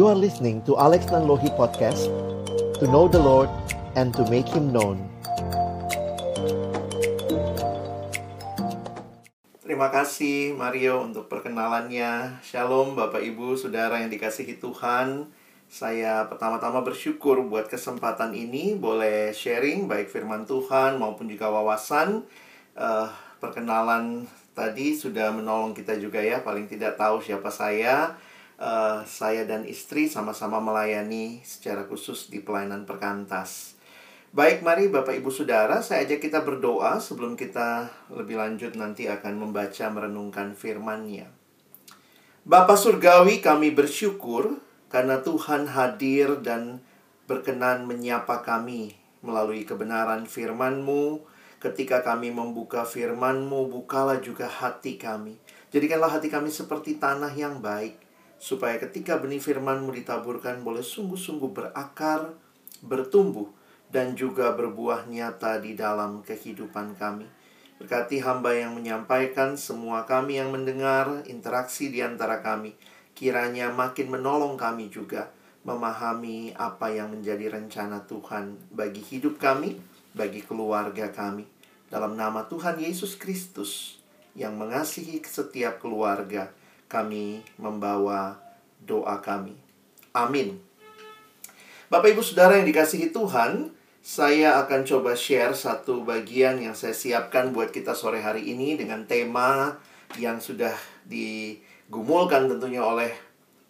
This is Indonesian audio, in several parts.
You are listening to Alex Nanlohi Podcast To know the Lord and to make Him known. Terima kasih Mario untuk perkenalannya. Shalom Bapak Ibu Saudara yang dikasihi Tuhan. Saya pertama-tama bersyukur buat kesempatan ini. Boleh sharing baik firman Tuhan maupun juga wawasan. Uh, Perkenalan tadi sudah menolong kita juga ya. Paling tidak tahu siapa saya uh, saya dan istri sama-sama melayani secara khusus di pelayanan perkantas. Baik, mari Bapak Ibu Saudara, saya ajak kita berdoa sebelum kita lebih lanjut nanti akan membaca merenungkan firman-Nya. Bapa Surgawi, kami bersyukur karena Tuhan hadir dan berkenan menyapa kami melalui kebenaran firman-Mu. Ketika kami membuka firman-Mu, bukalah juga hati kami. Jadikanlah hati kami seperti tanah yang baik, supaya ketika benih firman-Mu ditaburkan boleh sungguh-sungguh berakar, bertumbuh, dan juga berbuah nyata di dalam kehidupan kami. Berkati hamba yang menyampaikan, semua kami yang mendengar, interaksi di antara kami, kiranya makin menolong kami juga memahami apa yang menjadi rencana Tuhan bagi hidup kami, bagi keluarga kami. Dalam nama Tuhan Yesus Kristus yang mengasihi setiap keluarga, kami membawa doa kami. Amin. Bapak Ibu Saudara yang dikasihi Tuhan, saya akan coba share satu bagian yang saya siapkan buat kita sore hari ini dengan tema yang sudah digumulkan tentunya oleh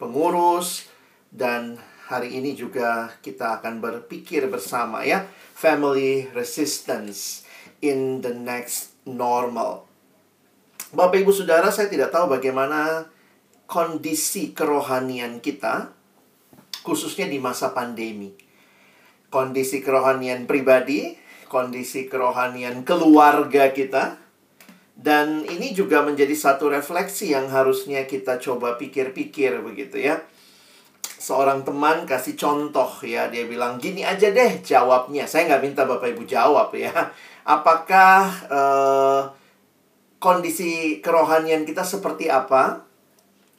pengurus dan hari ini juga kita akan berpikir bersama ya, family resistance in the next normal. Bapak Ibu Saudara, saya tidak tahu bagaimana kondisi kerohanian kita khususnya di masa pandemi. Kondisi kerohanian pribadi, kondisi kerohanian keluarga kita dan ini juga menjadi satu refleksi yang harusnya kita coba pikir-pikir begitu ya. Seorang teman kasih contoh ya, dia bilang gini aja deh jawabnya. Saya nggak minta Bapak Ibu jawab ya. Apakah uh, kondisi kerohanian kita seperti apa?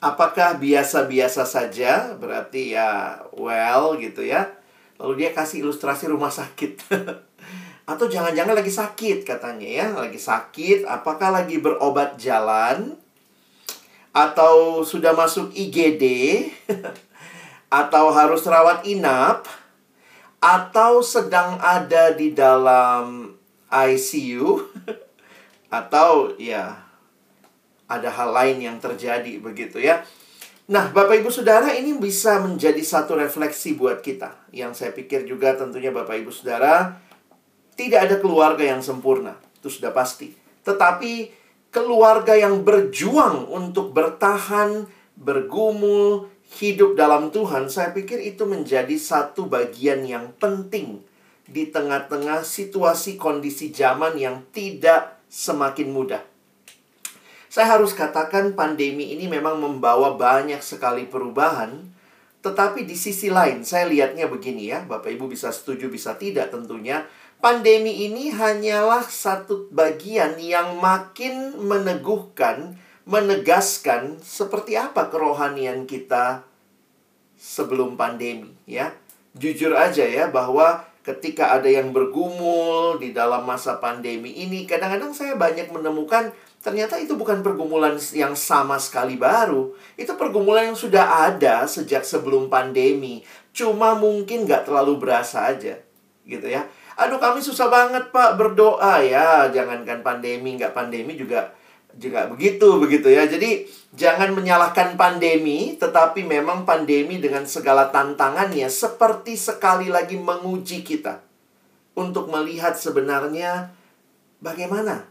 Apakah biasa-biasa saja? Berarti ya well gitu ya. Lalu dia kasih ilustrasi rumah sakit. Atau jangan-jangan lagi sakit katanya ya, lagi sakit, apakah lagi berobat jalan? Atau sudah masuk IGD? Atau harus rawat inap? Atau sedang ada di dalam ICU? Atau ya ada hal lain yang terjadi begitu ya. Nah, Bapak Ibu Saudara ini bisa menjadi satu refleksi buat kita. Yang saya pikir juga tentunya Bapak Ibu Saudara tidak ada keluarga yang sempurna, itu sudah pasti. Tetapi keluarga yang berjuang untuk bertahan, bergumul, hidup dalam Tuhan, saya pikir itu menjadi satu bagian yang penting di tengah-tengah situasi kondisi zaman yang tidak semakin mudah. Saya harus katakan pandemi ini memang membawa banyak sekali perubahan, tetapi di sisi lain saya lihatnya begini ya, Bapak Ibu bisa setuju bisa tidak tentunya. Pandemi ini hanyalah satu bagian yang makin meneguhkan, menegaskan seperti apa kerohanian kita sebelum pandemi ya. Jujur aja ya bahwa ketika ada yang bergumul di dalam masa pandemi ini, kadang-kadang saya banyak menemukan ternyata itu bukan pergumulan yang sama sekali baru. Itu pergumulan yang sudah ada sejak sebelum pandemi. Cuma mungkin nggak terlalu berasa aja. Gitu ya. Aduh kami susah banget pak berdoa ya. Jangankan pandemi, nggak pandemi juga juga begitu begitu ya. Jadi jangan menyalahkan pandemi, tetapi memang pandemi dengan segala tantangannya seperti sekali lagi menguji kita untuk melihat sebenarnya bagaimana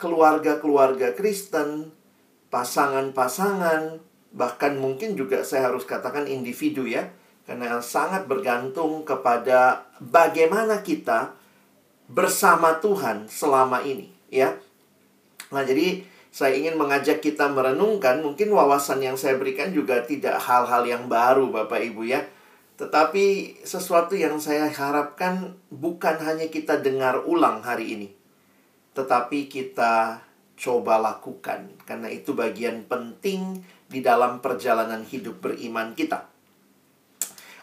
keluarga-keluarga Kristen, pasangan-pasangan, bahkan mungkin juga saya harus katakan individu ya, karena sangat bergantung kepada bagaimana kita bersama Tuhan selama ini ya. Nah, jadi saya ingin mengajak kita merenungkan, mungkin wawasan yang saya berikan juga tidak hal-hal yang baru Bapak Ibu ya. Tetapi sesuatu yang saya harapkan bukan hanya kita dengar ulang hari ini. Tetapi kita coba lakukan. Karena itu bagian penting di dalam perjalanan hidup beriman kita.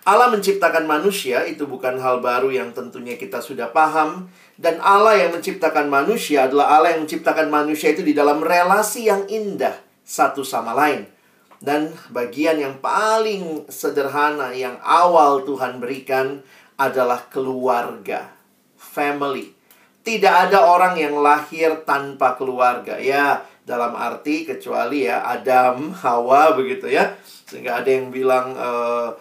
Allah menciptakan manusia itu bukan hal baru yang tentunya kita sudah paham dan Allah yang menciptakan manusia adalah Allah yang menciptakan manusia itu di dalam relasi yang indah satu sama lain. Dan bagian yang paling sederhana yang awal Tuhan berikan adalah keluarga, family. Tidak ada orang yang lahir tanpa keluarga. Ya, dalam arti kecuali ya Adam, Hawa begitu ya. Sehingga ada yang bilang uh,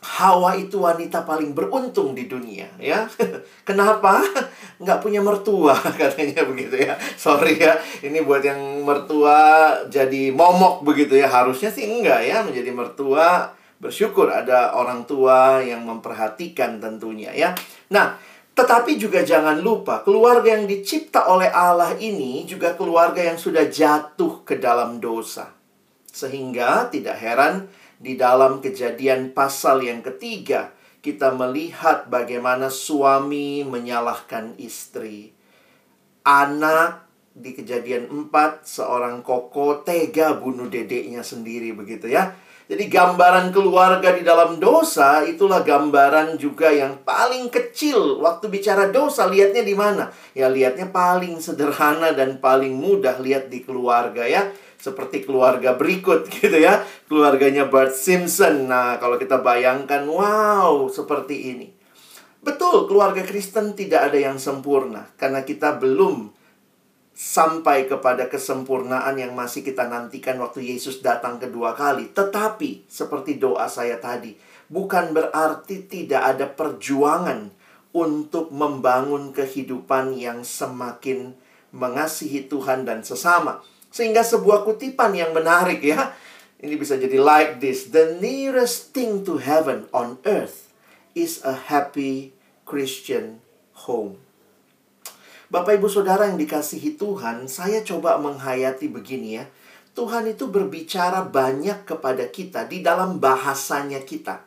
Hawa itu wanita paling beruntung di dunia ya. Kenapa? Nggak punya mertua katanya begitu ya. Sorry ya, ini buat yang mertua jadi momok begitu ya. Harusnya sih enggak ya menjadi mertua. Bersyukur ada orang tua yang memperhatikan tentunya ya. Nah, tetapi juga jangan lupa keluarga yang dicipta oleh Allah ini juga keluarga yang sudah jatuh ke dalam dosa. Sehingga tidak heran di dalam kejadian pasal yang ketiga, kita melihat bagaimana suami menyalahkan istri. Anak di kejadian 4, seorang koko tega bunuh dedeknya sendiri begitu ya. Jadi gambaran keluarga di dalam dosa itulah gambaran juga yang paling kecil. Waktu bicara dosa lihatnya di mana? Ya lihatnya paling sederhana dan paling mudah lihat di keluarga ya seperti keluarga berikut gitu ya. Keluarganya Bart Simpson. Nah, kalau kita bayangkan, wow, seperti ini. Betul, keluarga Kristen tidak ada yang sempurna karena kita belum sampai kepada kesempurnaan yang masih kita nantikan waktu Yesus datang kedua kali. Tetapi, seperti doa saya tadi, bukan berarti tidak ada perjuangan untuk membangun kehidupan yang semakin mengasihi Tuhan dan sesama. Sehingga sebuah kutipan yang menarik ya. Ini bisa jadi like this. The nearest thing to heaven on earth is a happy Christian home. Bapak ibu saudara yang dikasihi Tuhan, saya coba menghayati begini ya. Tuhan itu berbicara banyak kepada kita di dalam bahasanya kita.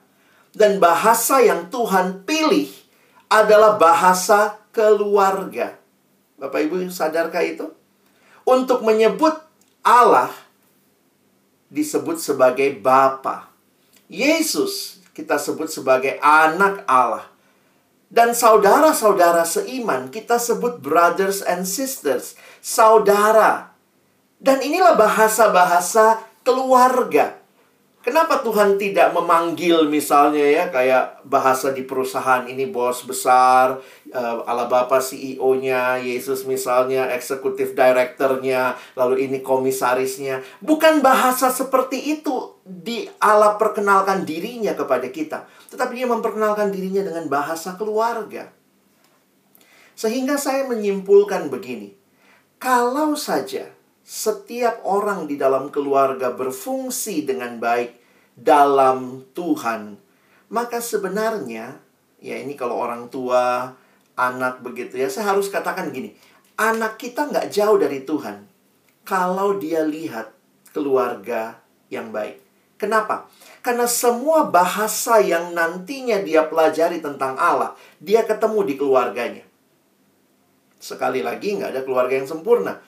Dan bahasa yang Tuhan pilih adalah bahasa keluarga. Bapak Ibu sadarkah itu? Untuk menyebut Allah disebut sebagai Bapa. Yesus kita sebut sebagai anak Allah. Dan saudara-saudara seiman kita sebut brothers and sisters, saudara. Dan inilah bahasa-bahasa keluarga. Kenapa Tuhan tidak memanggil misalnya ya kayak bahasa di perusahaan ini bos besar, uh, ala Bapa CEO-nya, Yesus misalnya eksekutif direkturnya, lalu ini komisarisnya. Bukan bahasa seperti itu di ala perkenalkan dirinya kepada kita, tetapi dia memperkenalkan dirinya dengan bahasa keluarga. Sehingga saya menyimpulkan begini. Kalau saja setiap orang di dalam keluarga berfungsi dengan baik dalam Tuhan, maka sebenarnya ya ini kalau orang tua, anak begitu ya, saya harus katakan gini, anak kita nggak jauh dari Tuhan kalau dia lihat keluarga yang baik. Kenapa? Karena semua bahasa yang nantinya dia pelajari tentang Allah, dia ketemu di keluarganya. Sekali lagi, nggak ada keluarga yang sempurna.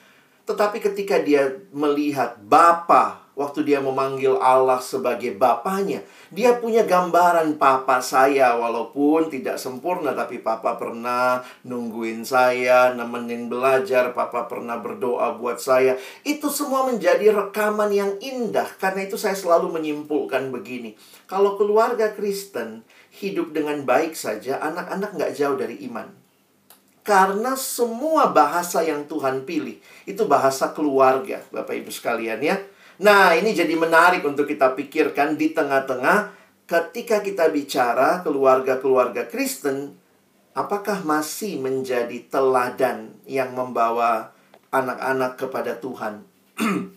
Tetapi ketika dia melihat Bapa, waktu dia memanggil Allah sebagai Bapaknya, dia punya gambaran Papa saya walaupun tidak sempurna tapi Papa pernah nungguin saya, nemenin belajar, Papa pernah berdoa buat saya. Itu semua menjadi rekaman yang indah. Karena itu saya selalu menyimpulkan begini. Kalau keluarga Kristen hidup dengan baik saja, anak-anak nggak jauh dari iman. Karena semua bahasa yang Tuhan pilih itu bahasa keluarga, Bapak Ibu sekalian ya. Nah, ini jadi menarik untuk kita pikirkan di tengah-tengah ketika kita bicara keluarga-keluarga Kristen, apakah masih menjadi teladan yang membawa anak-anak kepada Tuhan?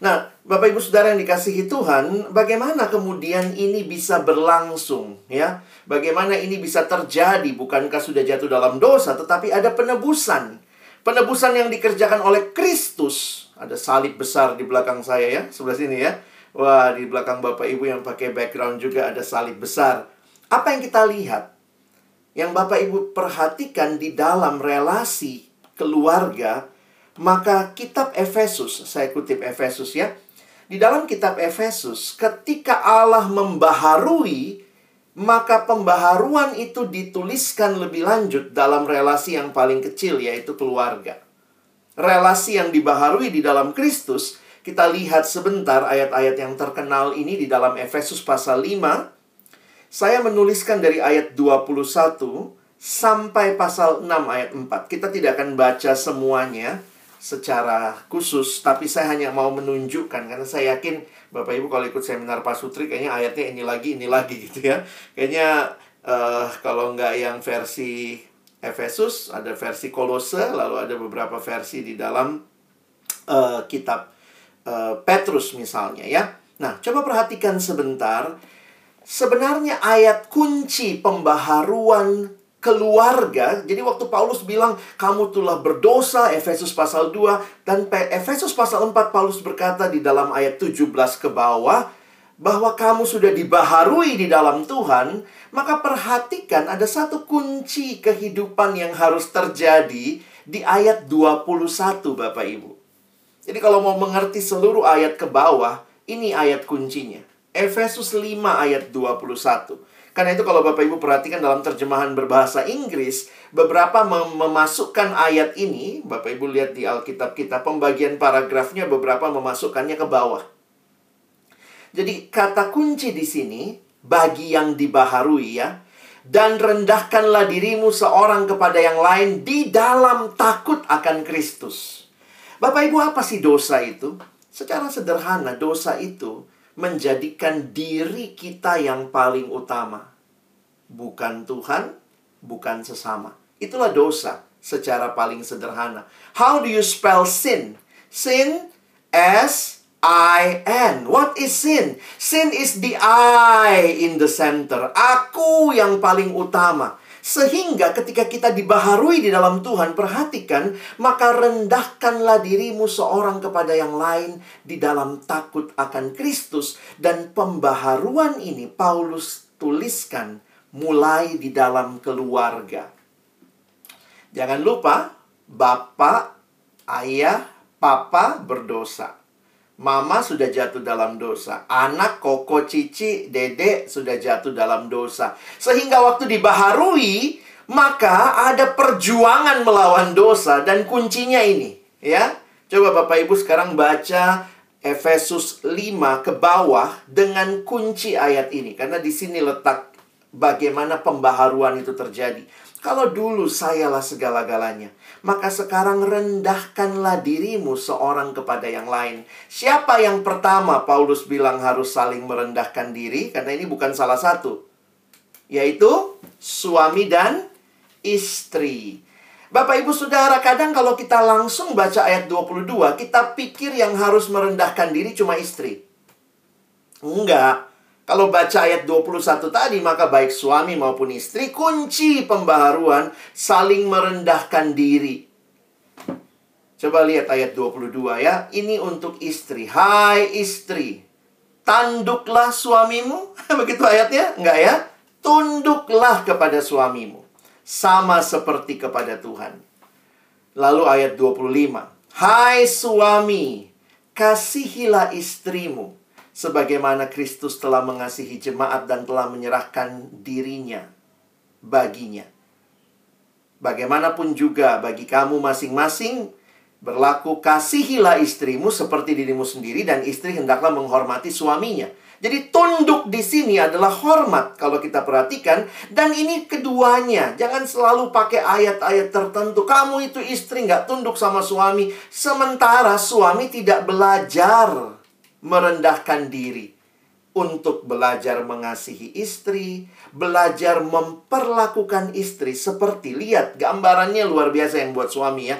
nah, Bapak Ibu Saudara yang dikasihi Tuhan, bagaimana kemudian ini bisa berlangsung ya? Bagaimana ini bisa terjadi? Bukankah sudah jatuh dalam dosa, tetapi ada penebusan. Penebusan yang dikerjakan oleh Kristus. Ada salib besar di belakang saya ya, sebelah sini ya. Wah, di belakang Bapak Ibu yang pakai background juga ada salib besar. Apa yang kita lihat? Yang Bapak Ibu perhatikan di dalam relasi keluarga, maka kitab Efesus, saya kutip Efesus ya, di dalam kitab Efesus, ketika Allah membaharui, maka pembaharuan itu dituliskan lebih lanjut dalam relasi yang paling kecil, yaitu keluarga. Relasi yang dibaharui di dalam Kristus, kita lihat sebentar ayat-ayat yang terkenal ini di dalam Efesus pasal 5. Saya menuliskan dari ayat 21 sampai pasal 6 ayat 4. Kita tidak akan baca semuanya secara khusus, tapi saya hanya mau menunjukkan karena saya yakin Bapak Ibu kalau ikut seminar Pak Sutri kayaknya ayatnya ini lagi ini lagi gitu ya. Kayaknya uh, kalau nggak yang versi Efesus ada versi Kolose, lalu ada beberapa versi di dalam uh, kitab uh, Petrus misalnya ya. Nah, coba perhatikan sebentar. Sebenarnya ayat kunci pembaharuan keluarga. Jadi waktu Paulus bilang kamu telah berdosa Efesus pasal 2 dan Efesus pasal 4 Paulus berkata di dalam ayat 17 ke bawah bahwa kamu sudah dibaharui di dalam Tuhan, maka perhatikan ada satu kunci kehidupan yang harus terjadi di ayat 21 Bapak Ibu. Jadi kalau mau mengerti seluruh ayat ke bawah, ini ayat kuncinya. Efesus 5 ayat 21. Karena itu kalau Bapak Ibu perhatikan dalam terjemahan berbahasa Inggris, beberapa mem memasukkan ayat ini, Bapak Ibu lihat di Alkitab kita, pembagian paragrafnya beberapa memasukkannya ke bawah. Jadi kata kunci di sini, bagi yang dibaharui ya, dan rendahkanlah dirimu seorang kepada yang lain di dalam takut akan Kristus. Bapak Ibu apa sih dosa itu? Secara sederhana dosa itu menjadikan diri kita yang paling utama. Bukan Tuhan, bukan sesama. Itulah dosa secara paling sederhana. How do you spell sin? Sin S I N. What is sin? Sin is the I in the center. Aku yang paling utama. Sehingga ketika kita dibaharui di dalam Tuhan, perhatikan, maka rendahkanlah dirimu seorang kepada yang lain di dalam takut akan Kristus. Dan pembaharuan ini Paulus tuliskan mulai di dalam keluarga. Jangan lupa, bapak, ayah, papa berdosa. Mama sudah jatuh dalam dosa. Anak, koko, cici, dede sudah jatuh dalam dosa. Sehingga waktu dibaharui, maka ada perjuangan melawan dosa. Dan kuncinya ini, ya. Coba Bapak Ibu sekarang baca Efesus 5 ke bawah dengan kunci ayat ini. Karena di sini letak bagaimana pembaharuan itu terjadi. Kalau dulu sayalah segala-galanya, maka sekarang rendahkanlah dirimu seorang kepada yang lain. Siapa yang pertama Paulus bilang harus saling merendahkan diri? Karena ini bukan salah satu. Yaitu suami dan istri. Bapak ibu saudara, kadang kalau kita langsung baca ayat 22, kita pikir yang harus merendahkan diri cuma istri. Enggak. Kalau baca ayat 21 tadi, maka baik suami maupun istri, kunci pembaharuan saling merendahkan diri. Coba lihat ayat 22 ya. Ini untuk istri. Hai istri, tanduklah suamimu. Begitu ayatnya? Enggak ya? Tunduklah kepada suamimu. Sama seperti kepada Tuhan. Lalu ayat 25. Hai suami, kasihilah istrimu sebagaimana Kristus telah mengasihi jemaat dan telah menyerahkan dirinya baginya. Bagaimanapun juga bagi kamu masing-masing berlaku kasihilah istrimu seperti dirimu sendiri dan istri hendaklah menghormati suaminya. Jadi tunduk di sini adalah hormat kalau kita perhatikan dan ini keduanya. Jangan selalu pakai ayat-ayat tertentu. Kamu itu istri nggak tunduk sama suami sementara suami tidak belajar merendahkan diri untuk belajar mengasihi istri, belajar memperlakukan istri seperti lihat gambarannya luar biasa yang buat suami ya.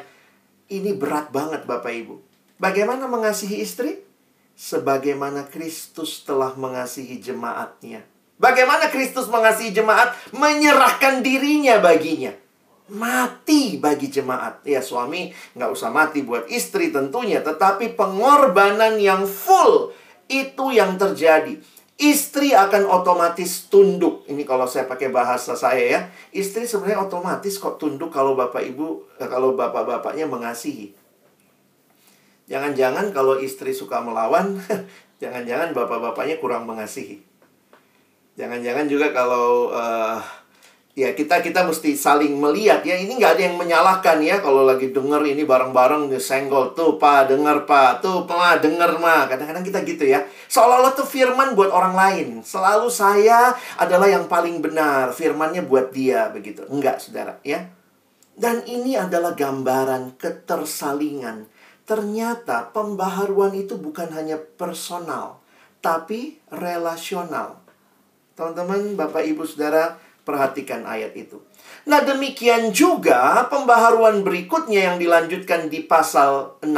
Ini berat banget Bapak Ibu. Bagaimana mengasihi istri? Sebagaimana Kristus telah mengasihi jemaatnya. Bagaimana Kristus mengasihi jemaat? Menyerahkan dirinya baginya mati bagi jemaat. Ya suami nggak usah mati buat istri tentunya, tetapi pengorbanan yang full itu yang terjadi. Istri akan otomatis tunduk. Ini kalau saya pakai bahasa saya ya. Istri sebenarnya otomatis kok tunduk kalau bapak ibu, eh, kalau bapak-bapaknya mengasihi. Jangan-jangan kalau istri suka melawan, jangan-jangan bapak-bapaknya kurang mengasihi. Jangan-jangan juga kalau uh, ya kita kita mesti saling melihat ya. Ini nggak ada yang menyalahkan ya. Kalau lagi denger ini bareng-bareng senggol tuh pak denger pak tuh pak denger mah kadang-kadang kita gitu ya. Seolah-olah tuh firman buat orang lain. Selalu saya adalah yang paling benar. Firmannya buat dia begitu. Enggak saudara ya. Dan ini adalah gambaran ketersalingan. Ternyata pembaharuan itu bukan hanya personal tapi relasional. Teman-teman bapak ibu saudara Perhatikan ayat itu. Nah, demikian juga pembaharuan berikutnya yang dilanjutkan di pasal 6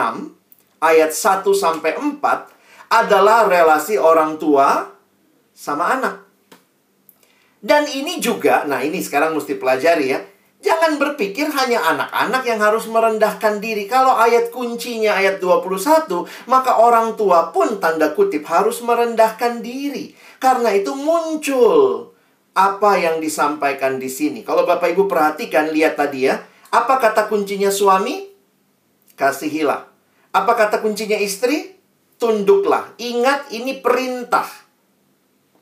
ayat 1 sampai 4 adalah relasi orang tua sama anak. Dan ini juga, nah ini sekarang mesti pelajari ya. Jangan berpikir hanya anak-anak yang harus merendahkan diri. Kalau ayat kuncinya ayat 21, maka orang tua pun tanda kutip harus merendahkan diri. Karena itu muncul apa yang disampaikan di sini. Kalau Bapak Ibu perhatikan, lihat tadi ya. Apa kata kuncinya suami? Kasihilah. Apa kata kuncinya istri? Tunduklah. Ingat ini perintah.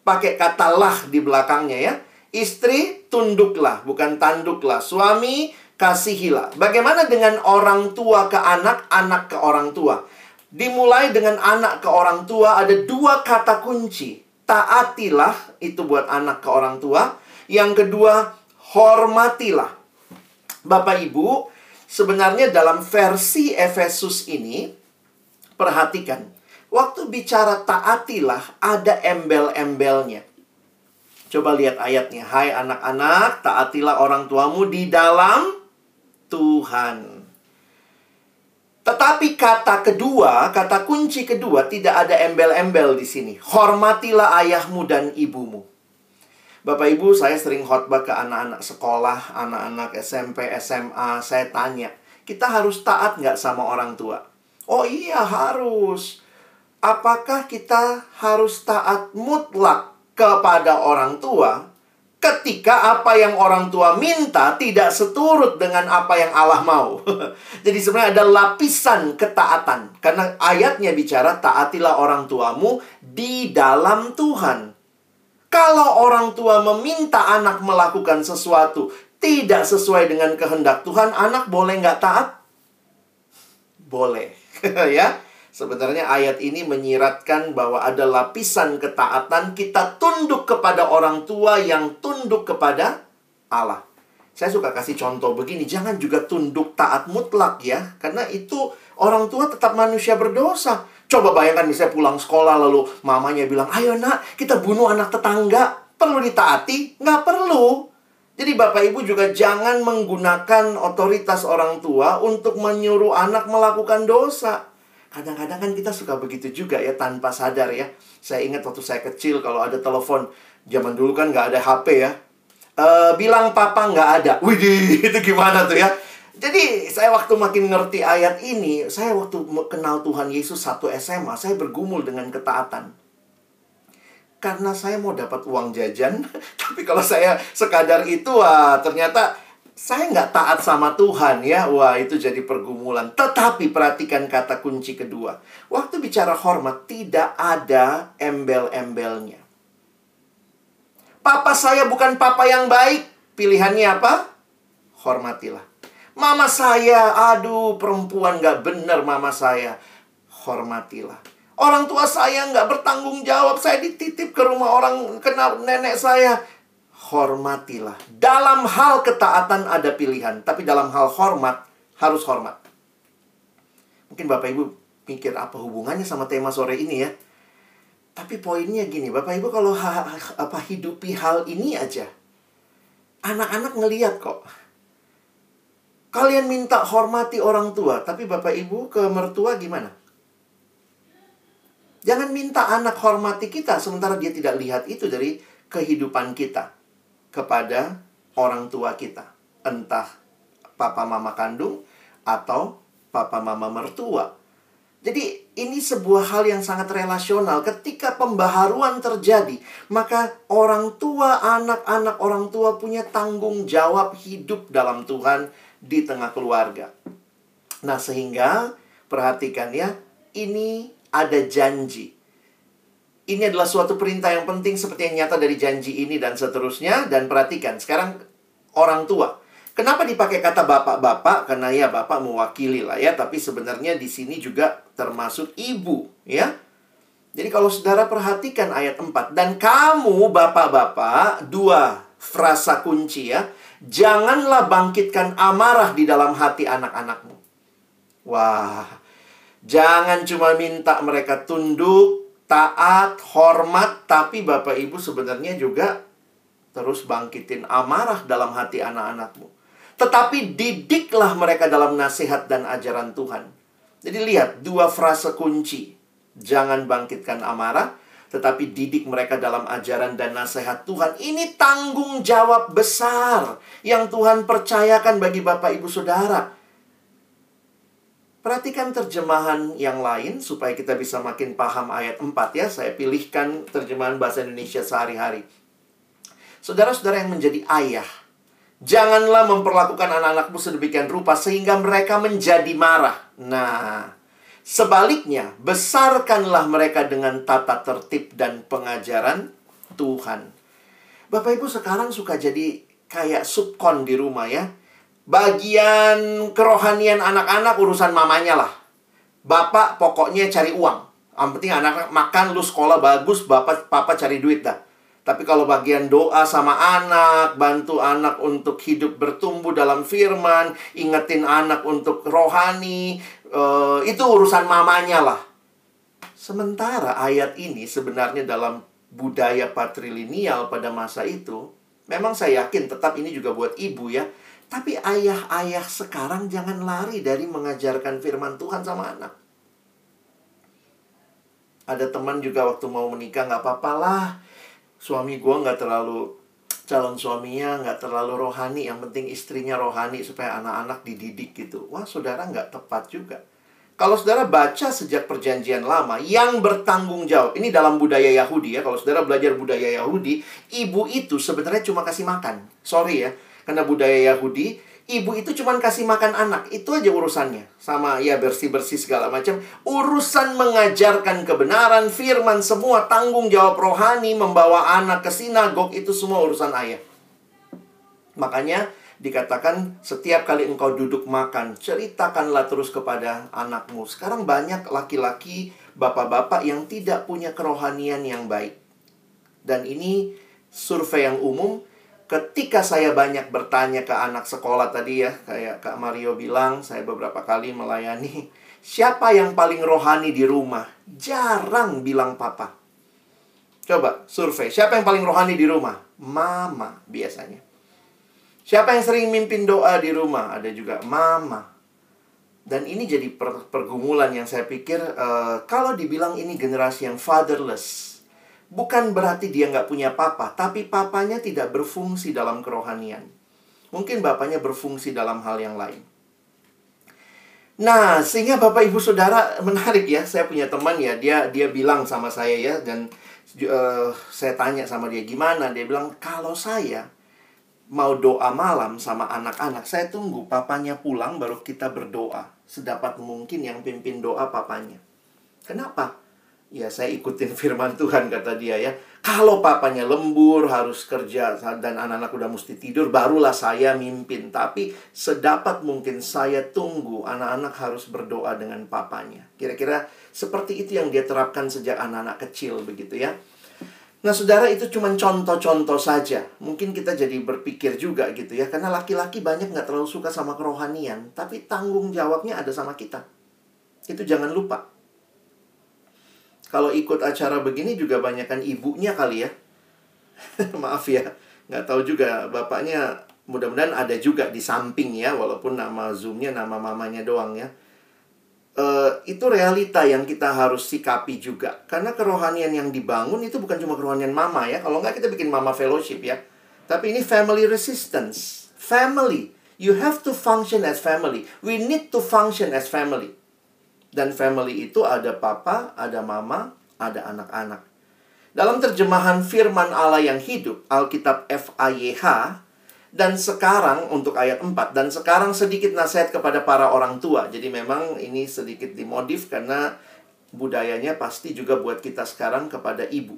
Pakai kata lah di belakangnya ya. Istri, tunduklah. Bukan tanduklah. Suami, kasihilah. Bagaimana dengan orang tua ke anak, anak ke orang tua? Dimulai dengan anak ke orang tua ada dua kata kunci taatilah itu buat anak ke orang tua. Yang kedua, hormatilah. Bapak Ibu, sebenarnya dalam versi Efesus ini perhatikan, waktu bicara taatilah ada embel-embelnya. Coba lihat ayatnya. Hai anak-anak, taatilah orang tuamu di dalam Tuhan. Tetapi kata kedua, kata kunci kedua tidak ada embel-embel di sini. Hormatilah ayahmu dan ibumu. Bapak Ibu, saya sering khotbah ke anak-anak sekolah, anak-anak SMP, SMA. Saya tanya, kita harus taat nggak sama orang tua? Oh iya, harus. Apakah kita harus taat mutlak kepada orang tua ketika apa yang orang tua minta tidak seturut dengan apa yang Allah mau. Jadi sebenarnya ada lapisan ketaatan. Karena ayatnya bicara taatilah orang tuamu di dalam Tuhan. Kalau orang tua meminta anak melakukan sesuatu tidak sesuai dengan kehendak Tuhan, anak boleh nggak taat? Boleh. ya. Sebenarnya ayat ini menyiratkan bahwa ada lapisan ketaatan kita tunduk kepada orang tua yang tunduk kepada Allah. Saya suka kasih contoh begini, jangan juga tunduk taat mutlak ya, karena itu orang tua tetap manusia berdosa. Coba bayangkan misalnya pulang sekolah lalu mamanya bilang, ayo nak kita bunuh anak tetangga. Perlu ditaati? Nggak perlu. Jadi Bapak Ibu juga jangan menggunakan otoritas orang tua untuk menyuruh anak melakukan dosa. Kadang-kadang kan kita suka begitu juga ya tanpa sadar ya. Saya ingat waktu saya kecil kalau ada telepon zaman dulu kan nggak ada HP ya. E, bilang papa nggak ada. Widih, itu gimana tuh ya? Jadi saya waktu makin ngerti ayat ini, saya waktu kenal Tuhan Yesus satu SMA, saya bergumul dengan ketaatan. Karena saya mau dapat uang jajan, tapi kalau saya sekadar itu, wah ternyata saya nggak taat sama Tuhan ya. Wah, itu jadi pergumulan. Tetapi perhatikan kata kunci kedua. Waktu bicara hormat, tidak ada embel-embelnya. Papa saya bukan papa yang baik. Pilihannya apa? Hormatilah. Mama saya, aduh perempuan nggak benar mama saya. Hormatilah. Orang tua saya nggak bertanggung jawab. Saya dititip ke rumah orang kenal nenek saya hormatilah. Dalam hal ketaatan ada pilihan, tapi dalam hal hormat harus hormat. Mungkin Bapak Ibu pikir apa hubungannya sama tema sore ini ya? Tapi poinnya gini, Bapak Ibu kalau ha apa hidupi hal ini aja, anak-anak ngeliat kok. Kalian minta hormati orang tua, tapi Bapak Ibu ke mertua gimana? Jangan minta anak hormati kita sementara dia tidak lihat itu dari kehidupan kita kepada orang tua kita. Entah papa mama kandung atau papa mama mertua. Jadi ini sebuah hal yang sangat relasional. Ketika pembaharuan terjadi, maka orang tua, anak-anak orang tua punya tanggung jawab hidup dalam Tuhan di tengah keluarga. Nah, sehingga Perhatikan ya, ini ada janji. Ini adalah suatu perintah yang penting seperti yang nyata dari janji ini dan seterusnya. Dan perhatikan, sekarang orang tua. Kenapa dipakai kata bapak-bapak? Karena ya bapak mewakili lah ya. Tapi sebenarnya di sini juga termasuk ibu ya. Jadi kalau saudara perhatikan ayat 4. Dan kamu bapak-bapak, dua frasa kunci ya. Janganlah bangkitkan amarah di dalam hati anak-anakmu. Wah, jangan cuma minta mereka tunduk, taat, hormat, tapi Bapak Ibu sebenarnya juga terus bangkitin amarah dalam hati anak-anakmu. Tetapi didiklah mereka dalam nasihat dan ajaran Tuhan. Jadi lihat dua frase kunci. Jangan bangkitkan amarah, tetapi didik mereka dalam ajaran dan nasihat Tuhan. Ini tanggung jawab besar yang Tuhan percayakan bagi Bapak Ibu Saudara. Perhatikan terjemahan yang lain supaya kita bisa makin paham ayat 4 ya. Saya pilihkan terjemahan bahasa Indonesia sehari-hari. Saudara-saudara yang menjadi ayah, janganlah memperlakukan anak-anakmu sedemikian rupa sehingga mereka menjadi marah. Nah, sebaliknya, besarkanlah mereka dengan tata tertib dan pengajaran Tuhan. Bapak Ibu sekarang suka jadi kayak subkon di rumah ya Bagian kerohanian anak-anak urusan mamanya lah. Bapak pokoknya cari uang. Yang penting anak makan, lu sekolah bagus, bapak papa cari duit dah. Tapi kalau bagian doa sama anak, bantu anak untuk hidup bertumbuh dalam firman, ingetin anak untuk rohani, uh, itu urusan mamanya lah. Sementara ayat ini sebenarnya dalam budaya patrilineal pada masa itu, memang saya yakin tetap ini juga buat ibu ya tapi ayah-ayah sekarang jangan lari dari mengajarkan firman Tuhan sama anak. Ada teman juga waktu mau menikah nggak apa-apa lah. Suami gue nggak terlalu calon suaminya nggak terlalu rohani. Yang penting istrinya rohani supaya anak-anak dididik gitu. Wah saudara nggak tepat juga. Kalau saudara baca sejak perjanjian lama yang bertanggung jawab. Ini dalam budaya Yahudi ya. Kalau saudara belajar budaya Yahudi. Ibu itu sebenarnya cuma kasih makan. Sorry ya karena budaya Yahudi, ibu itu cuma kasih makan anak. Itu aja urusannya. Sama ya bersih-bersih segala macam. Urusan mengajarkan kebenaran, firman, semua tanggung jawab rohani, membawa anak ke sinagog, itu semua urusan ayah. Makanya dikatakan setiap kali engkau duduk makan, ceritakanlah terus kepada anakmu. Sekarang banyak laki-laki, bapak-bapak yang tidak punya kerohanian yang baik. Dan ini survei yang umum ketika saya banyak bertanya ke anak sekolah tadi ya, kayak Kak Mario bilang, saya beberapa kali melayani, siapa yang paling rohani di rumah? Jarang bilang papa. Coba survei, siapa yang paling rohani di rumah? Mama biasanya. Siapa yang sering mimpin doa di rumah? Ada juga mama. Dan ini jadi per pergumulan yang saya pikir uh, kalau dibilang ini generasi yang fatherless, Bukan berarti dia nggak punya papa, tapi papanya tidak berfungsi dalam kerohanian. Mungkin bapaknya berfungsi dalam hal yang lain. Nah, sehingga Bapak Ibu Saudara menarik ya. Saya punya teman ya, dia dia bilang sama saya ya dan uh, saya tanya sama dia gimana. Dia bilang kalau saya mau doa malam sama anak-anak, saya tunggu papanya pulang baru kita berdoa. Sedapat mungkin yang pimpin doa papanya. Kenapa? Ya saya ikutin firman Tuhan kata dia ya. Kalau papanya lembur harus kerja dan anak-anak udah mesti tidur Barulah saya mimpin. Tapi sedapat mungkin saya tunggu anak-anak harus berdoa dengan papanya. Kira-kira seperti itu yang dia terapkan sejak anak-anak kecil begitu ya. Nah saudara itu cuma contoh-contoh saja. Mungkin kita jadi berpikir juga gitu ya. Karena laki-laki banyak nggak terlalu suka sama kerohanian Tapi tanggung jawabnya ada sama kita. Itu jangan lupa kalau ikut acara begini juga banyakkan ibunya kali ya. Maaf ya, nggak tahu juga bapaknya. Mudah-mudahan ada juga di samping ya, walaupun nama zoomnya nama mamanya doang ya. Uh, itu realita yang kita harus sikapi juga. Karena kerohanian yang dibangun itu bukan cuma kerohanian mama ya. Kalau nggak kita bikin mama fellowship ya. Tapi ini family resistance. Family. You have to function as family. We need to function as family. Dan family itu ada papa, ada mama, ada anak-anak. Dalam terjemahan firman Allah yang hidup, Alkitab FAYH, Dan sekarang untuk ayat 4 dan sekarang sedikit nasihat kepada para orang tua. Jadi memang ini sedikit dimodif karena budayanya pasti juga buat kita sekarang kepada ibu.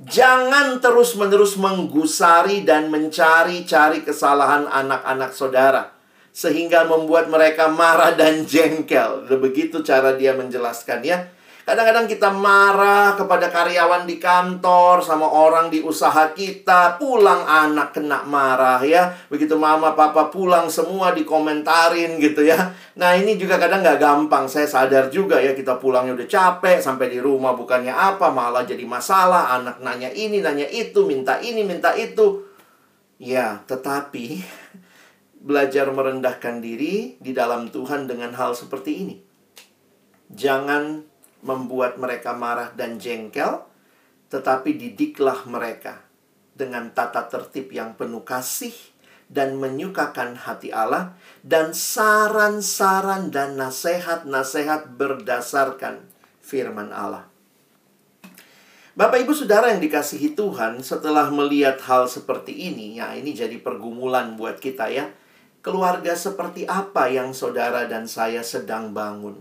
Jangan terus-menerus menggusari dan mencari-cari kesalahan anak-anak saudara sehingga membuat mereka marah dan jengkel. Begitu cara dia menjelaskan ya. Kadang-kadang kita marah kepada karyawan di kantor, sama orang di usaha kita, pulang anak kena marah ya. Begitu mama papa pulang semua dikomentarin gitu ya. Nah ini juga kadang nggak gampang, saya sadar juga ya kita pulangnya udah capek, sampai di rumah bukannya apa, malah jadi masalah. Anak nanya ini, nanya itu, minta ini, minta itu. Ya, tetapi belajar merendahkan diri di dalam Tuhan dengan hal seperti ini. Jangan membuat mereka marah dan jengkel, tetapi didiklah mereka dengan tata tertib yang penuh kasih dan menyukakan hati Allah dan saran-saran dan nasihat-nasihat berdasarkan firman Allah. Bapak Ibu Saudara yang dikasihi Tuhan, setelah melihat hal seperti ini, ya ini jadi pergumulan buat kita ya. Keluarga seperti apa yang saudara dan saya sedang bangun?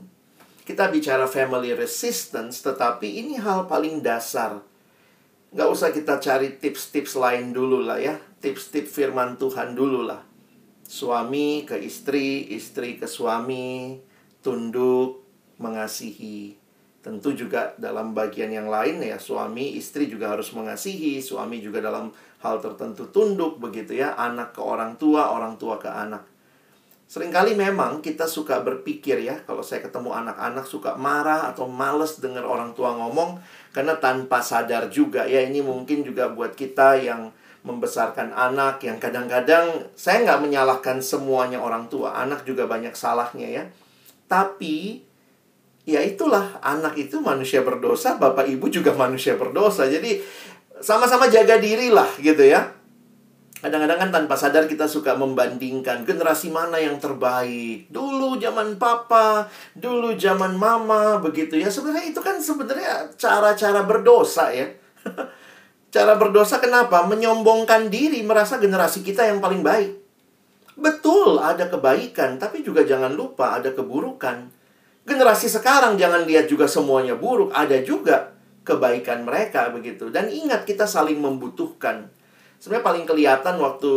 Kita bicara family resistance, tetapi ini hal paling dasar. Nggak usah kita cari tips-tips lain dulu lah ya. Tips-tips firman Tuhan dulu lah. Suami ke istri, istri ke suami, tunduk, mengasihi. Tentu juga dalam bagian yang lain ya, suami, istri juga harus mengasihi. Suami juga dalam hal tertentu tunduk begitu ya. Anak ke orang tua, orang tua ke anak. Seringkali memang kita suka berpikir ya, kalau saya ketemu anak-anak suka marah atau males dengar orang tua ngomong, karena tanpa sadar juga ya, ini mungkin juga buat kita yang membesarkan anak, yang kadang-kadang saya nggak menyalahkan semuanya orang tua, anak juga banyak salahnya ya. Tapi, ya itulah, anak itu manusia berdosa, bapak ibu juga manusia berdosa, jadi sama-sama jaga diri lah gitu ya Kadang-kadang kan tanpa sadar kita suka membandingkan generasi mana yang terbaik. Dulu zaman papa, dulu zaman mama, begitu ya. Sebenarnya itu kan sebenarnya cara-cara berdosa ya. cara berdosa kenapa? Menyombongkan diri, merasa generasi kita yang paling baik. Betul, ada kebaikan, tapi juga jangan lupa ada keburukan. Generasi sekarang jangan lihat juga semuanya buruk, ada juga kebaikan mereka begitu. Dan ingat kita saling membutuhkan sebenarnya paling kelihatan waktu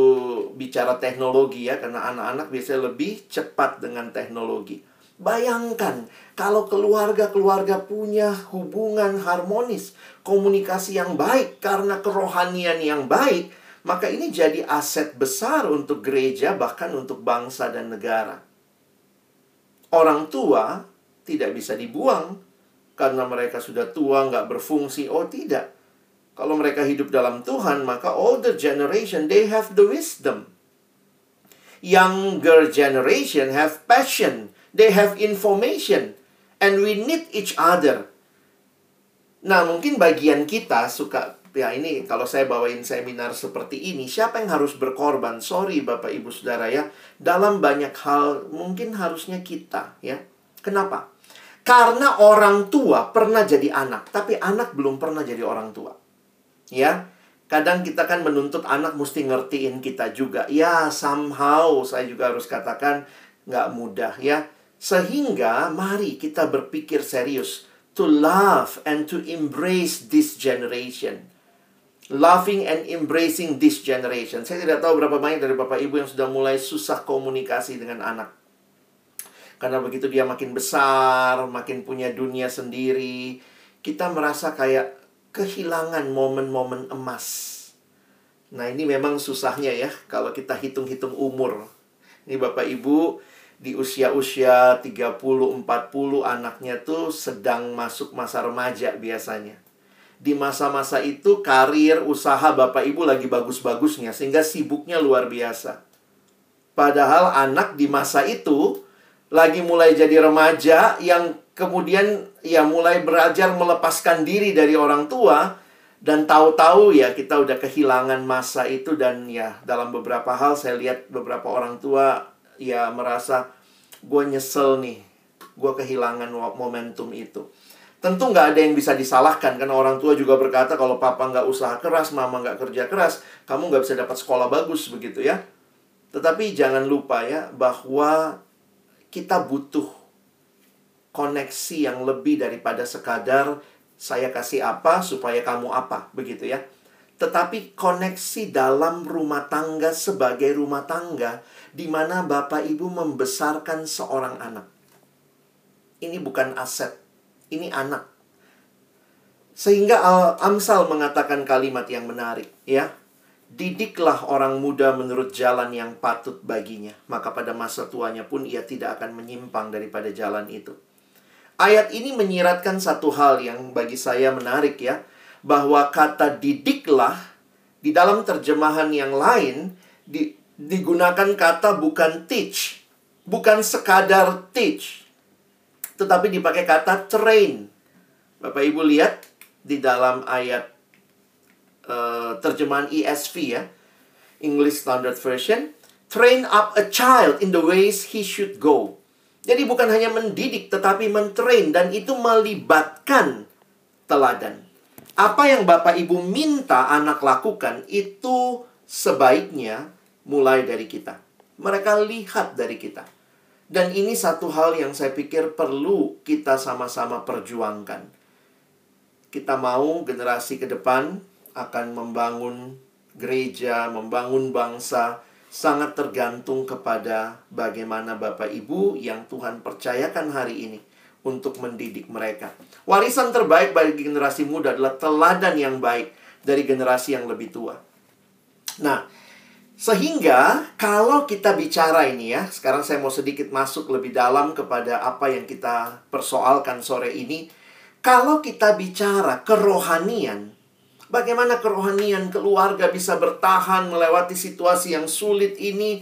bicara teknologi ya karena anak-anak biasanya lebih cepat dengan teknologi. Bayangkan kalau keluarga-keluarga punya hubungan harmonis, komunikasi yang baik karena kerohanian yang baik, maka ini jadi aset besar untuk gereja bahkan untuk bangsa dan negara. Orang tua tidak bisa dibuang karena mereka sudah tua nggak berfungsi. Oh tidak, kalau mereka hidup dalam Tuhan, maka older generation, they have the wisdom. Younger generation have passion. They have information. And we need each other. Nah, mungkin bagian kita suka ya ini kalau saya bawain seminar seperti ini, siapa yang harus berkorban? Sorry Bapak Ibu Saudara ya, dalam banyak hal mungkin harusnya kita ya. Kenapa? Karena orang tua pernah jadi anak, tapi anak belum pernah jadi orang tua. Ya kadang kita kan menuntut anak mesti ngertiin kita juga. Ya somehow saya juga harus katakan nggak mudah ya. Sehingga mari kita berpikir serius to love and to embrace this generation. Loving and embracing this generation. Saya tidak tahu berapa banyak dari bapak ibu yang sudah mulai susah komunikasi dengan anak karena begitu dia makin besar makin punya dunia sendiri kita merasa kayak kehilangan momen-momen emas. Nah, ini memang susahnya ya kalau kita hitung-hitung umur. Ini Bapak Ibu di usia-usia 30 40 anaknya tuh sedang masuk masa remaja biasanya. Di masa-masa itu karir usaha Bapak Ibu lagi bagus-bagusnya sehingga sibuknya luar biasa. Padahal anak di masa itu lagi mulai jadi remaja yang kemudian ya mulai belajar melepaskan diri dari orang tua dan tahu-tahu ya kita udah kehilangan masa itu dan ya dalam beberapa hal saya lihat beberapa orang tua ya merasa gue nyesel nih gue kehilangan momentum itu. Tentu nggak ada yang bisa disalahkan karena orang tua juga berkata kalau papa nggak usaha keras mama nggak kerja keras kamu nggak bisa dapat sekolah bagus begitu ya. Tetapi jangan lupa ya bahwa kita butuh koneksi yang lebih daripada sekadar saya kasih apa supaya kamu apa, begitu ya. Tetapi koneksi dalam rumah tangga sebagai rumah tangga di mana Bapak Ibu membesarkan seorang anak. Ini bukan aset, ini anak. Sehingga Amsal mengatakan kalimat yang menarik, ya. Didiklah orang muda menurut jalan yang patut baginya, maka pada masa tuanya pun ia tidak akan menyimpang daripada jalan itu. Ayat ini menyiratkan satu hal yang bagi saya menarik ya, bahwa kata didiklah di dalam terjemahan yang lain di, digunakan kata bukan teach, bukan sekadar teach, tetapi dipakai kata train. Bapak Ibu lihat di dalam ayat uh, terjemahan ESV ya, English Standard Version, train up a child in the ways he should go. Jadi bukan hanya mendidik tetapi mentrain dan itu melibatkan teladan. Apa yang Bapak Ibu minta anak lakukan itu sebaiknya mulai dari kita. Mereka lihat dari kita. Dan ini satu hal yang saya pikir perlu kita sama-sama perjuangkan. Kita mau generasi ke depan akan membangun gereja, membangun bangsa, sangat tergantung kepada bagaimana Bapak Ibu yang Tuhan percayakan hari ini untuk mendidik mereka. Warisan terbaik bagi generasi muda adalah teladan yang baik dari generasi yang lebih tua. Nah, sehingga kalau kita bicara ini ya, sekarang saya mau sedikit masuk lebih dalam kepada apa yang kita persoalkan sore ini. Kalau kita bicara kerohanian, Bagaimana kerohanian keluarga bisa bertahan melewati situasi yang sulit ini?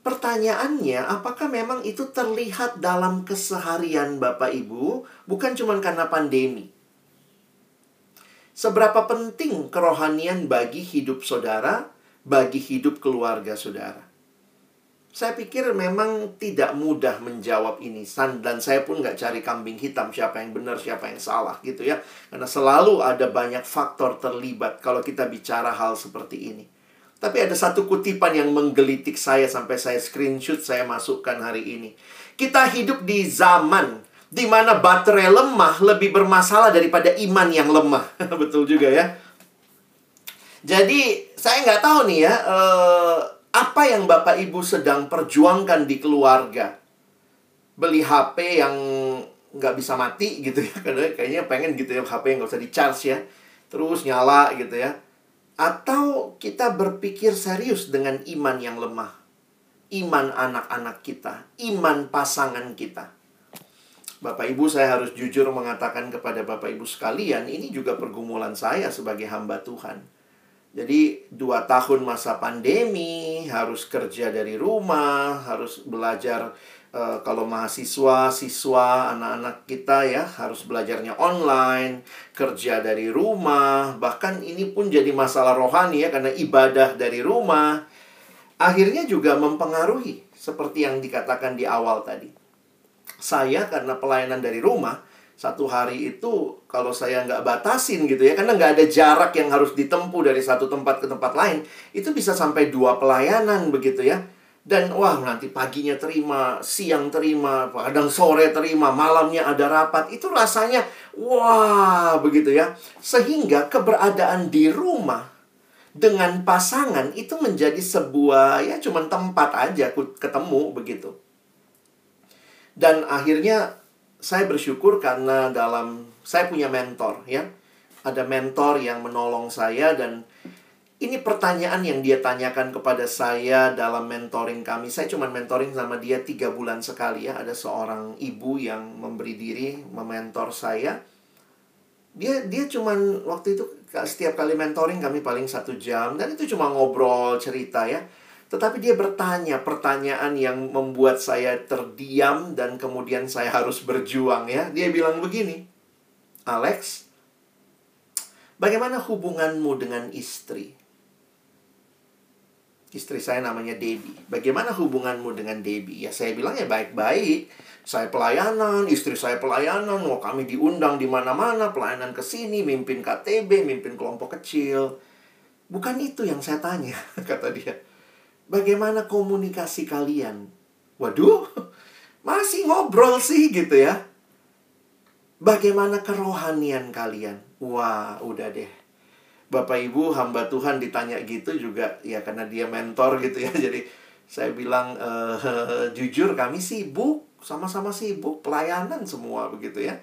Pertanyaannya, apakah memang itu terlihat dalam keseharian Bapak Ibu, bukan cuma karena pandemi? Seberapa penting kerohanian bagi hidup saudara, bagi hidup keluarga saudara? Saya pikir memang tidak mudah menjawab ini. Dan saya pun nggak cari kambing hitam siapa yang benar, siapa yang salah gitu ya. Karena selalu ada banyak faktor terlibat kalau kita bicara hal seperti ini. Tapi ada satu kutipan yang menggelitik saya sampai saya screenshot saya masukkan hari ini. Kita hidup di zaman di mana baterai lemah lebih bermasalah daripada iman yang lemah. Betul juga ya. Jadi saya nggak tahu nih ya. Uh, apa yang Bapak Ibu sedang perjuangkan di keluarga? Beli HP yang nggak bisa mati gitu ya. Karena kayaknya pengen gitu ya HP yang nggak usah di-charge ya. Terus nyala gitu ya. Atau kita berpikir serius dengan iman yang lemah. Iman anak-anak kita. Iman pasangan kita. Bapak Ibu saya harus jujur mengatakan kepada Bapak Ibu sekalian. Ini juga pergumulan saya sebagai hamba Tuhan jadi dua tahun masa pandemi harus kerja dari rumah, harus belajar uh, kalau mahasiswa, siswa, anak-anak kita ya harus belajarnya online, kerja dari rumah, bahkan ini pun jadi masalah rohani ya karena ibadah dari rumah. Akhirnya juga mempengaruhi seperti yang dikatakan di awal tadi. Saya karena pelayanan dari rumah, satu hari itu kalau saya nggak batasin gitu ya karena nggak ada jarak yang harus ditempuh dari satu tempat ke tempat lain itu bisa sampai dua pelayanan begitu ya. Dan wah nanti paginya terima siang terima kadang sore terima malamnya ada rapat itu rasanya wah begitu ya. Sehingga keberadaan di rumah dengan pasangan itu menjadi sebuah ya cuman tempat aja ketemu begitu. Dan akhirnya saya bersyukur karena dalam saya punya mentor ya. Ada mentor yang menolong saya dan ini pertanyaan yang dia tanyakan kepada saya dalam mentoring kami. Saya cuma mentoring sama dia tiga bulan sekali ya. Ada seorang ibu yang memberi diri mementor saya. Dia dia cuma waktu itu setiap kali mentoring kami paling satu jam dan itu cuma ngobrol cerita ya. Tetapi dia bertanya pertanyaan yang membuat saya terdiam dan kemudian saya harus berjuang ya. Dia bilang begini, Alex, bagaimana hubunganmu dengan istri? Istri saya namanya Debbie. Bagaimana hubunganmu dengan Debbie? Ya saya bilang ya baik-baik. Saya pelayanan, istri saya pelayanan, mau kami diundang di mana-mana, pelayanan ke sini, mimpin KTB, mimpin kelompok kecil. Bukan itu yang saya tanya, kata dia. Bagaimana komunikasi kalian? Waduh, masih ngobrol sih gitu ya. Bagaimana kerohanian kalian? Wah, udah deh. Bapak Ibu hamba Tuhan ditanya gitu juga ya karena dia mentor gitu ya. Jadi saya bilang e, jujur kami sibuk, sama-sama sibuk, pelayanan semua begitu ya.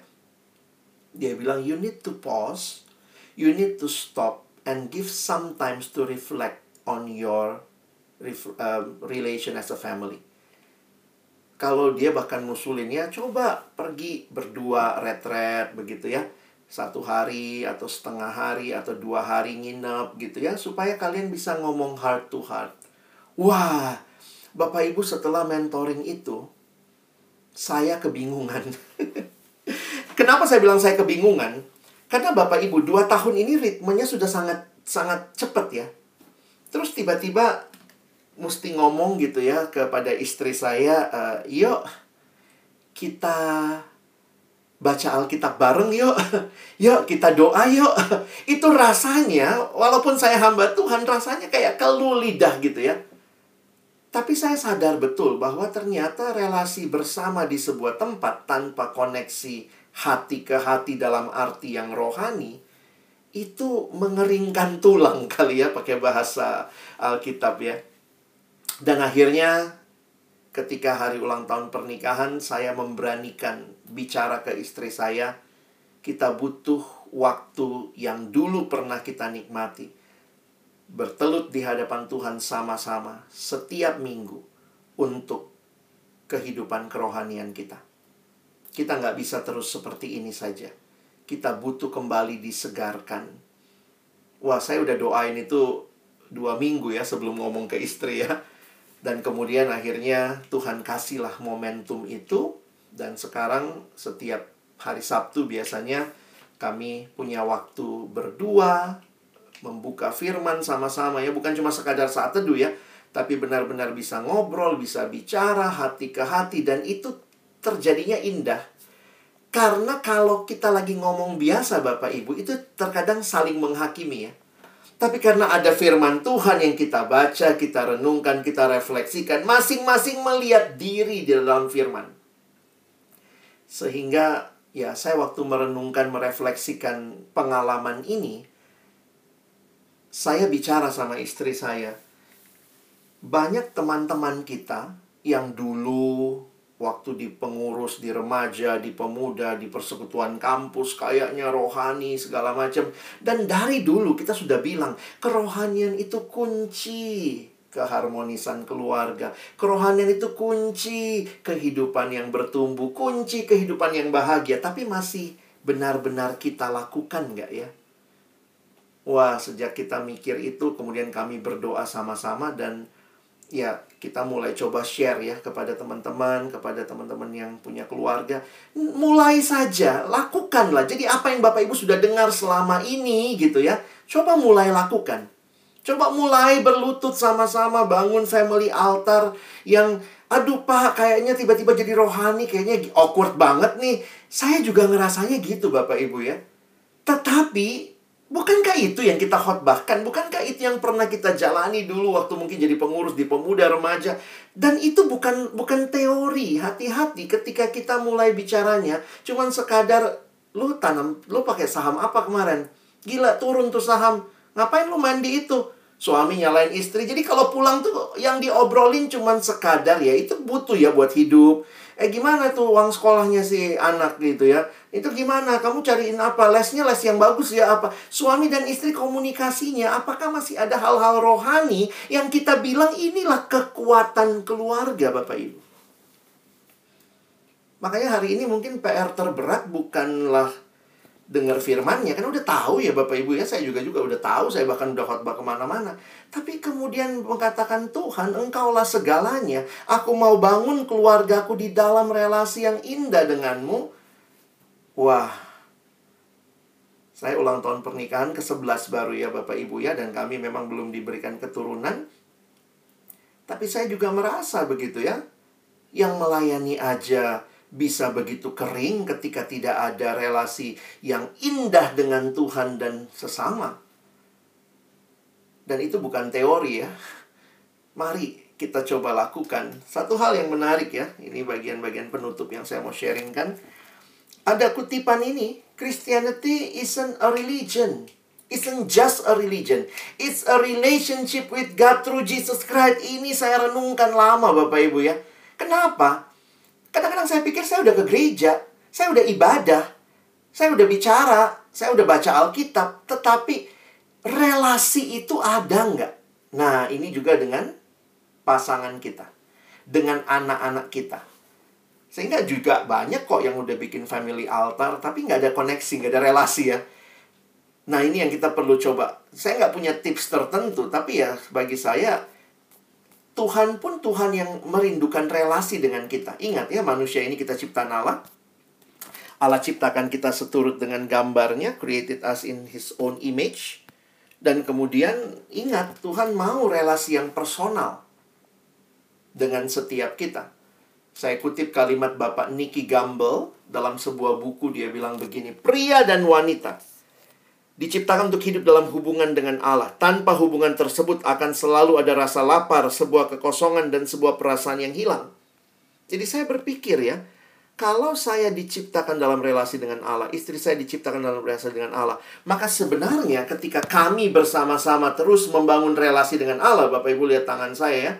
Dia bilang you need to pause, you need to stop and give some times to reflect on your uh, relation as a family. Kalau dia bahkan ngusulin ya coba pergi berdua retret begitu ya. Satu hari atau setengah hari atau dua hari nginep gitu ya supaya kalian bisa ngomong heart to heart. Wah bapak ibu setelah mentoring itu saya kebingungan. Kenapa saya bilang saya kebingungan? Karena bapak ibu dua tahun ini ritmenya sudah sangat sangat cepat ya. Terus tiba-tiba mesti ngomong gitu ya kepada istri saya, e, yuk kita baca Alkitab bareng yuk. yuk kita doa yuk. Itu rasanya walaupun saya hamba Tuhan rasanya kayak kelu lidah gitu ya. Tapi saya sadar betul bahwa ternyata relasi bersama di sebuah tempat tanpa koneksi hati ke hati dalam arti yang rohani itu mengeringkan tulang kali ya pakai bahasa Alkitab ya. Dan akhirnya ketika hari ulang tahun pernikahan saya memberanikan bicara ke istri saya kita butuh waktu yang dulu pernah kita nikmati bertelut di hadapan Tuhan sama-sama setiap minggu untuk kehidupan kerohanian kita. Kita nggak bisa terus seperti ini saja. Kita butuh kembali disegarkan. Wah, saya udah doain itu dua minggu ya sebelum ngomong ke istri ya dan kemudian akhirnya Tuhan kasihlah momentum itu dan sekarang setiap hari Sabtu biasanya kami punya waktu berdua membuka firman sama-sama ya bukan cuma sekadar saat teduh ya tapi benar-benar bisa ngobrol, bisa bicara hati ke hati dan itu terjadinya indah. Karena kalau kita lagi ngomong biasa Bapak Ibu itu terkadang saling menghakimi ya. Tapi karena ada firman Tuhan yang kita baca, kita renungkan, kita refleksikan, masing-masing melihat diri di dalam firman. Sehingga ya saya waktu merenungkan, merefleksikan pengalaman ini, saya bicara sama istri saya. Banyak teman-teman kita yang dulu waktu di pengurus, di remaja, di pemuda, di persekutuan kampus, kayaknya rohani segala macam. Dan dari dulu kita sudah bilang, kerohanian itu kunci keharmonisan keluarga. Kerohanian itu kunci kehidupan yang bertumbuh, kunci kehidupan yang bahagia. Tapi masih benar-benar kita lakukan nggak ya? Wah, sejak kita mikir itu, kemudian kami berdoa sama-sama dan ya kita mulai coba share ya kepada teman-teman, kepada teman-teman yang punya keluarga. Mulai saja, lakukanlah. Jadi apa yang Bapak Ibu sudah dengar selama ini gitu ya, coba mulai lakukan. Coba mulai berlutut sama-sama bangun family altar yang aduh Pak, kayaknya tiba-tiba jadi rohani, kayaknya awkward banget nih. Saya juga ngerasanya gitu Bapak Ibu ya. Tetapi Bukankah itu yang kita khotbahkan? Bukankah itu yang pernah kita jalani dulu waktu mungkin jadi pengurus di pemuda remaja? Dan itu bukan bukan teori. Hati-hati ketika kita mulai bicaranya, cuman sekadar lu tanam, lu pakai saham apa kemarin? Gila turun tuh saham. Ngapain lu mandi itu? Suami nyalain istri. Jadi kalau pulang tuh yang diobrolin cuman sekadar ya itu butuh ya buat hidup eh gimana tuh uang sekolahnya si anak gitu ya itu gimana? Kamu cariin apa? Lesnya les yang bagus ya apa? Suami dan istri komunikasinya apakah masih ada hal-hal rohani yang kita bilang inilah kekuatan keluarga bapak ibu? Makanya hari ini mungkin PR terberat bukanlah dengar firmannya kan udah tahu ya bapak ibu ya. Saya juga juga udah tahu saya bahkan udah khotbah ke mana-mana. Tapi kemudian mengatakan Tuhan engkaulah segalanya. Aku mau bangun keluargaku di dalam relasi yang indah denganmu wah saya ulang tahun pernikahan ke-11 baru ya Bapak Ibu ya dan kami memang belum diberikan keturunan tapi saya juga merasa begitu ya yang melayani aja bisa begitu kering ketika tidak ada relasi yang indah dengan Tuhan dan sesama. Dan itu bukan teori ya. Mari kita coba lakukan. Satu hal yang menarik ya, ini bagian-bagian penutup yang saya mau sharingkan. Ada kutipan ini, Christianity isn't a religion. Isn't just a religion. It's a relationship with God through Jesus Christ. Ini saya renungkan lama Bapak Ibu ya. Kenapa? Kadang-kadang saya pikir saya udah ke gereja, saya udah ibadah, saya udah bicara, saya udah baca Alkitab, tetapi relasi itu ada nggak? Nah, ini juga dengan pasangan kita, dengan anak-anak kita. Sehingga juga banyak kok yang udah bikin family altar, tapi nggak ada koneksi, nggak ada relasi ya. Nah ini yang kita perlu coba. Saya nggak punya tips tertentu, tapi ya bagi saya Tuhan pun Tuhan yang merindukan relasi dengan kita. Ingat ya, manusia ini kita ciptaan Allah. Allah ciptakan kita seturut dengan gambarnya, created us in his own image. Dan kemudian ingat, Tuhan mau relasi yang personal dengan setiap kita. Saya kutip kalimat Bapak Nicky Gamble dalam sebuah buku dia bilang begini, pria dan wanita diciptakan untuk hidup dalam hubungan dengan Allah. Tanpa hubungan tersebut akan selalu ada rasa lapar, sebuah kekosongan dan sebuah perasaan yang hilang. Jadi saya berpikir ya, kalau saya diciptakan dalam relasi dengan Allah, istri saya diciptakan dalam relasi dengan Allah, maka sebenarnya ketika kami bersama-sama terus membangun relasi dengan Allah, Bapak Ibu lihat tangan saya ya,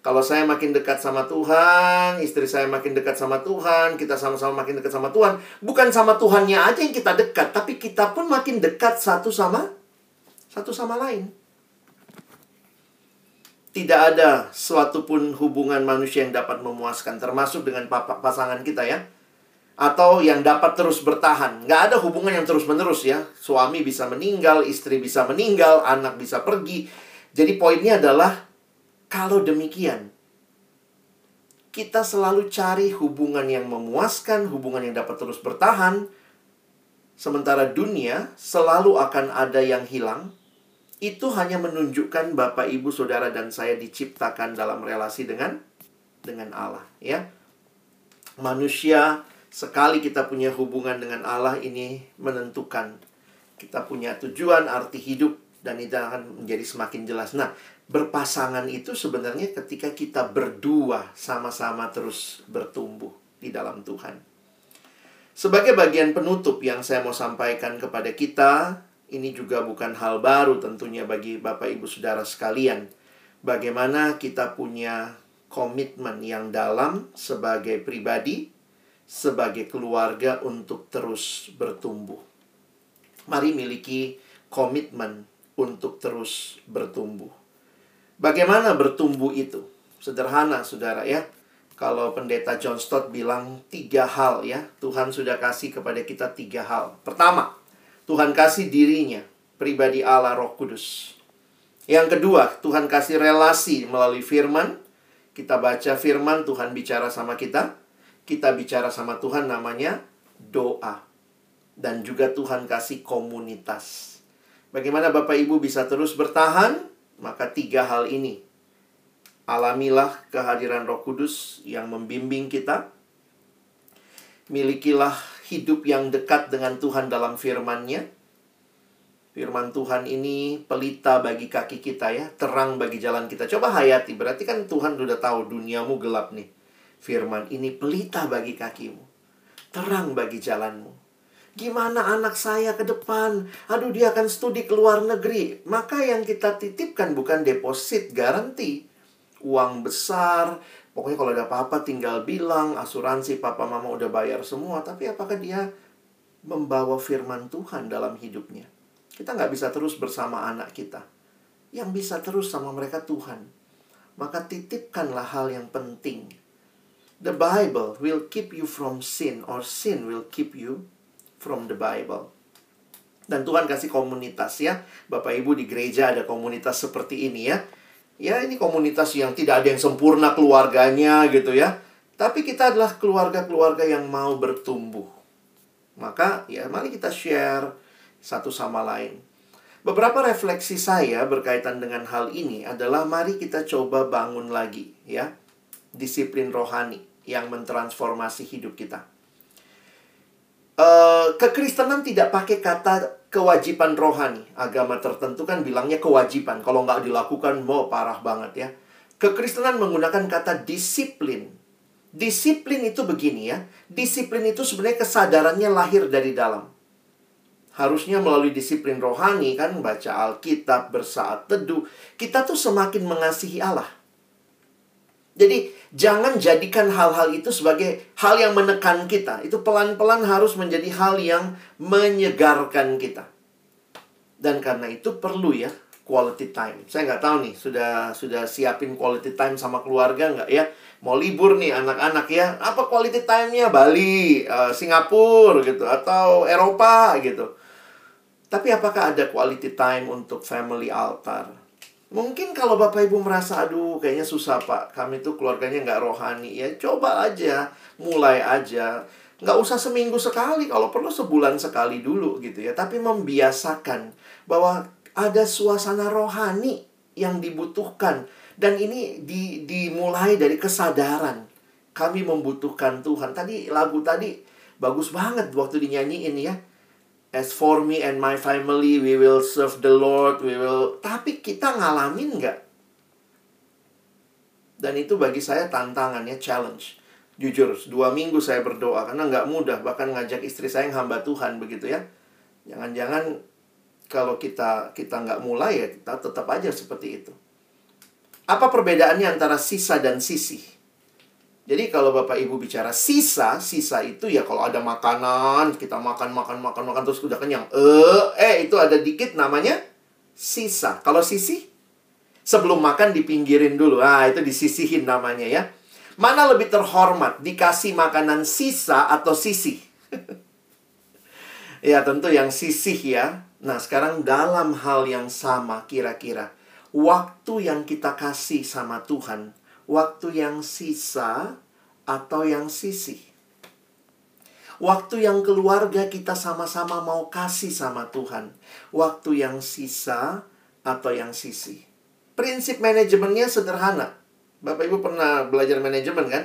kalau saya makin dekat sama Tuhan, istri saya makin dekat sama Tuhan, kita sama-sama makin dekat sama Tuhan. Bukan sama Tuhannya aja yang kita dekat, tapi kita pun makin dekat satu sama satu sama lain. Tidak ada suatu pun hubungan manusia yang dapat memuaskan, termasuk dengan pasangan kita ya. Atau yang dapat terus bertahan. Nggak ada hubungan yang terus-menerus ya. Suami bisa meninggal, istri bisa meninggal, anak bisa pergi. Jadi poinnya adalah kalau demikian, kita selalu cari hubungan yang memuaskan, hubungan yang dapat terus bertahan, sementara dunia selalu akan ada yang hilang. Itu hanya menunjukkan Bapak, Ibu, Saudara dan saya diciptakan dalam relasi dengan dengan Allah, ya. Manusia sekali kita punya hubungan dengan Allah ini menentukan kita punya tujuan, arti hidup dan itu akan menjadi semakin jelas. Nah, berpasangan itu sebenarnya ketika kita berdua sama-sama terus bertumbuh di dalam Tuhan. Sebagai bagian penutup yang saya mau sampaikan kepada kita, ini juga bukan hal baru tentunya bagi Bapak Ibu Saudara sekalian. Bagaimana kita punya komitmen yang dalam sebagai pribadi, sebagai keluarga untuk terus bertumbuh. Mari miliki komitmen untuk terus bertumbuh. Bagaimana bertumbuh itu? Sederhana, saudara ya. Kalau pendeta John Stott bilang tiga hal ya, Tuhan sudah kasih kepada kita tiga hal. Pertama, Tuhan kasih dirinya, pribadi Allah Roh Kudus. Yang kedua, Tuhan kasih relasi melalui firman. Kita baca firman, Tuhan bicara sama kita. Kita bicara sama Tuhan namanya doa. Dan juga Tuhan kasih komunitas. Bagaimana Bapak Ibu bisa terus bertahan? Maka tiga hal ini alamilah kehadiran Roh Kudus yang membimbing kita. Milikilah hidup yang dekat dengan Tuhan dalam firman-Nya. Firman Tuhan ini pelita bagi kaki kita ya, terang bagi jalan kita. Coba hayati, berarti kan Tuhan sudah tahu duniamu gelap nih. Firman ini pelita bagi kakimu, terang bagi jalanmu. Gimana anak saya ke depan? Aduh, dia akan studi ke luar negeri. Maka yang kita titipkan bukan deposit garansi. Uang besar. Pokoknya kalau ada apa-apa tinggal bilang. Asuransi papa mama udah bayar semua. Tapi apakah dia membawa firman Tuhan dalam hidupnya? Kita nggak bisa terus bersama anak kita. Yang bisa terus sama mereka Tuhan. Maka titipkanlah hal yang penting. The Bible will keep you from sin or sin will keep you from the Bible. Dan Tuhan kasih komunitas ya. Bapak Ibu di gereja ada komunitas seperti ini ya. Ya ini komunitas yang tidak ada yang sempurna keluarganya gitu ya. Tapi kita adalah keluarga-keluarga yang mau bertumbuh. Maka ya mari kita share satu sama lain. Beberapa refleksi saya berkaitan dengan hal ini adalah mari kita coba bangun lagi ya. Disiplin rohani yang mentransformasi hidup kita. Uh, kekristenan tidak pakai kata kewajiban rohani. Agama tertentu kan bilangnya kewajiban. Kalau nggak dilakukan, mau parah banget ya. Kekristenan menggunakan kata disiplin. Disiplin itu begini ya. Disiplin itu sebenarnya kesadarannya lahir dari dalam. Harusnya melalui disiplin rohani kan baca Alkitab, bersaat teduh, kita tuh semakin mengasihi Allah. Jadi jangan jadikan hal-hal itu sebagai hal yang menekan kita. Itu pelan-pelan harus menjadi hal yang menyegarkan kita. Dan karena itu perlu ya quality time. Saya nggak tahu nih sudah sudah siapin quality time sama keluarga nggak ya? Mau libur nih anak-anak ya? Apa quality time-nya? Bali, uh, Singapura gitu atau Eropa gitu. Tapi apakah ada quality time untuk family altar? Mungkin kalau Bapak Ibu merasa, aduh kayaknya susah Pak, kami tuh keluarganya nggak rohani. Ya coba aja, mulai aja. Nggak usah seminggu sekali, kalau perlu sebulan sekali dulu gitu ya. Tapi membiasakan bahwa ada suasana rohani yang dibutuhkan. Dan ini di, dimulai dari kesadaran. Kami membutuhkan Tuhan. Tadi lagu tadi bagus banget waktu dinyanyiin ya As for me and my family, we will serve the Lord, we will... Tapi kita ngalamin nggak? Dan itu bagi saya tantangannya challenge. Jujur, dua minggu saya berdoa karena nggak mudah. Bahkan ngajak istri saya yang hamba Tuhan begitu ya. Jangan-jangan kalau kita kita nggak mulai ya kita tetap aja seperti itu. Apa perbedaannya antara sisa dan sisi? Jadi kalau Bapak Ibu bicara sisa, sisa itu ya kalau ada makanan, kita makan, makan, makan, makan, terus udah kenyang. Eh, eh itu ada dikit namanya sisa. Kalau sisi, sebelum makan dipinggirin dulu. Ah, itu disisihin namanya ya. Mana lebih terhormat, dikasih makanan sisa atau sisi? ya tentu yang sisih ya. Nah sekarang dalam hal yang sama kira-kira. Waktu yang kita kasih sama Tuhan waktu yang sisa atau yang sisih. Waktu yang keluarga kita sama-sama mau kasih sama Tuhan. Waktu yang sisa atau yang sisih. Prinsip manajemennya sederhana. Bapak Ibu pernah belajar manajemen kan?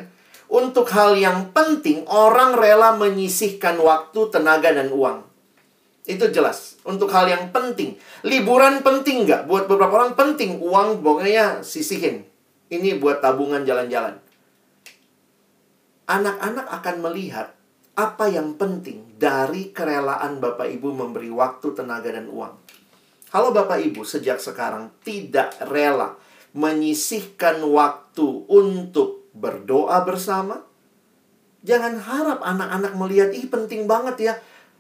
Untuk hal yang penting, orang rela menyisihkan waktu, tenaga, dan uang. Itu jelas. Untuk hal yang penting. Liburan penting nggak? Buat beberapa orang penting. Uang pokoknya sisihin. Ini buat tabungan jalan-jalan. Anak-anak akan melihat apa yang penting dari kerelaan Bapak Ibu memberi waktu, tenaga, dan uang. Kalau Bapak Ibu sejak sekarang tidak rela menyisihkan waktu untuk berdoa bersama, jangan harap anak-anak melihat, ih penting banget ya,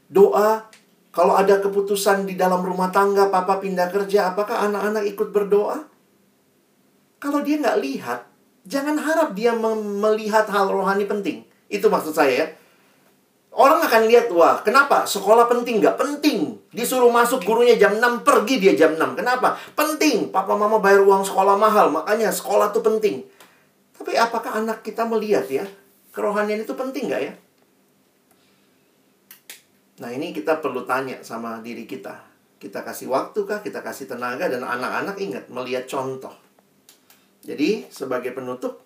doa. Kalau ada keputusan di dalam rumah tangga, papa pindah kerja, apakah anak-anak ikut berdoa? Kalau dia nggak lihat, jangan harap dia melihat hal rohani penting. Itu maksud saya ya. Orang akan lihat, wah kenapa? Sekolah penting nggak? Penting. Disuruh masuk gurunya jam 6, pergi dia jam 6. Kenapa? Penting. Papa mama bayar uang sekolah mahal, makanya sekolah tuh penting. Tapi apakah anak kita melihat ya? Kerohanian itu penting nggak ya? Nah ini kita perlu tanya sama diri kita. Kita kasih waktu kah? Kita kasih tenaga? Dan anak-anak ingat melihat contoh. Jadi, sebagai penutup,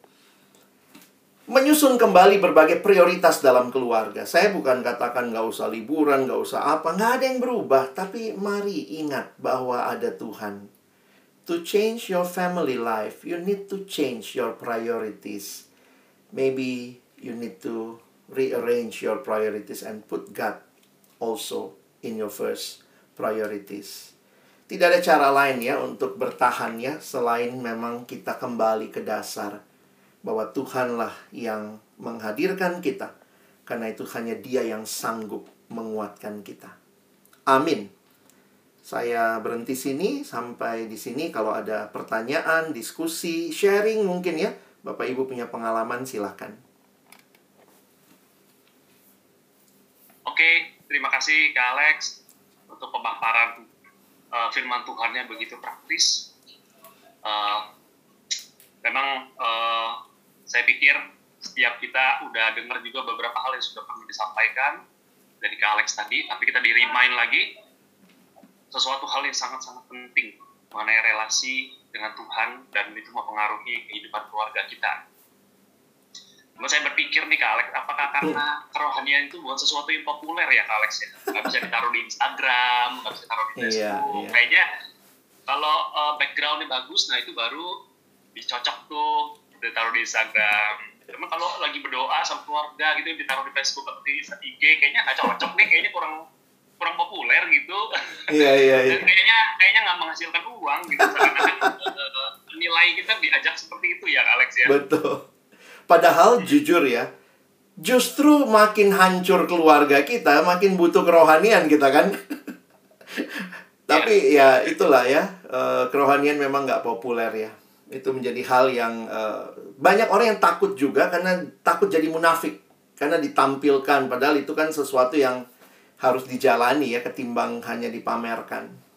menyusun kembali berbagai prioritas dalam keluarga. Saya bukan katakan nggak usah liburan, nggak usah apa, nggak ada yang berubah. Tapi mari ingat bahwa ada Tuhan. To change your family life, you need to change your priorities. Maybe you need to rearrange your priorities and put God also in your first priorities. Tidak ada cara lain ya untuk bertahan ya selain memang kita kembali ke dasar bahwa Tuhanlah yang menghadirkan kita. Karena itu hanya Dia yang sanggup menguatkan kita. Amin. Saya berhenti sini sampai di sini kalau ada pertanyaan, diskusi, sharing mungkin ya. Bapak Ibu punya pengalaman silahkan. Oke, terima kasih Kak Alex untuk pemaparan uh, firman Tuhannya begitu praktis. Uh, memang uh, saya pikir setiap kita udah dengar juga beberapa hal yang sudah pernah disampaikan dari Kak Alex tadi, tapi kita di remind lagi sesuatu hal yang sangat-sangat penting mengenai relasi dengan Tuhan dan itu mempengaruhi kehidupan keluarga kita. Cuma saya berpikir nih Kak Alex, apakah karena kerohanian itu bukan sesuatu yang populer ya Kak Alex ya? Gak bisa ditaruh di Instagram, gak bisa ditaruh di iya, Facebook. Iya, iya. Kayaknya kalau uh, backgroundnya bagus, nah itu baru dicocok tuh ditaruh di Instagram cuma kalau lagi berdoa sama keluarga gitu ditaruh di Facebook atau di IG kayaknya nggak cocok nih kayaknya kurang kurang populer gitu Iya, iya, iya. dan kayaknya kayaknya nggak menghasilkan uang gitu seakan-akan eh, nilai kita diajak seperti itu ya Alex ya Betul. Padahal jujur ya, justru makin hancur keluarga kita, makin butuh kerohanian kita kan. Tapi ya itulah ya, eh, kerohanian memang nggak populer ya. Itu menjadi hal yang eh, banyak orang yang takut juga karena takut jadi munafik. Karena ditampilkan, padahal itu kan sesuatu yang harus dijalani ya, ketimbang hanya dipamerkan.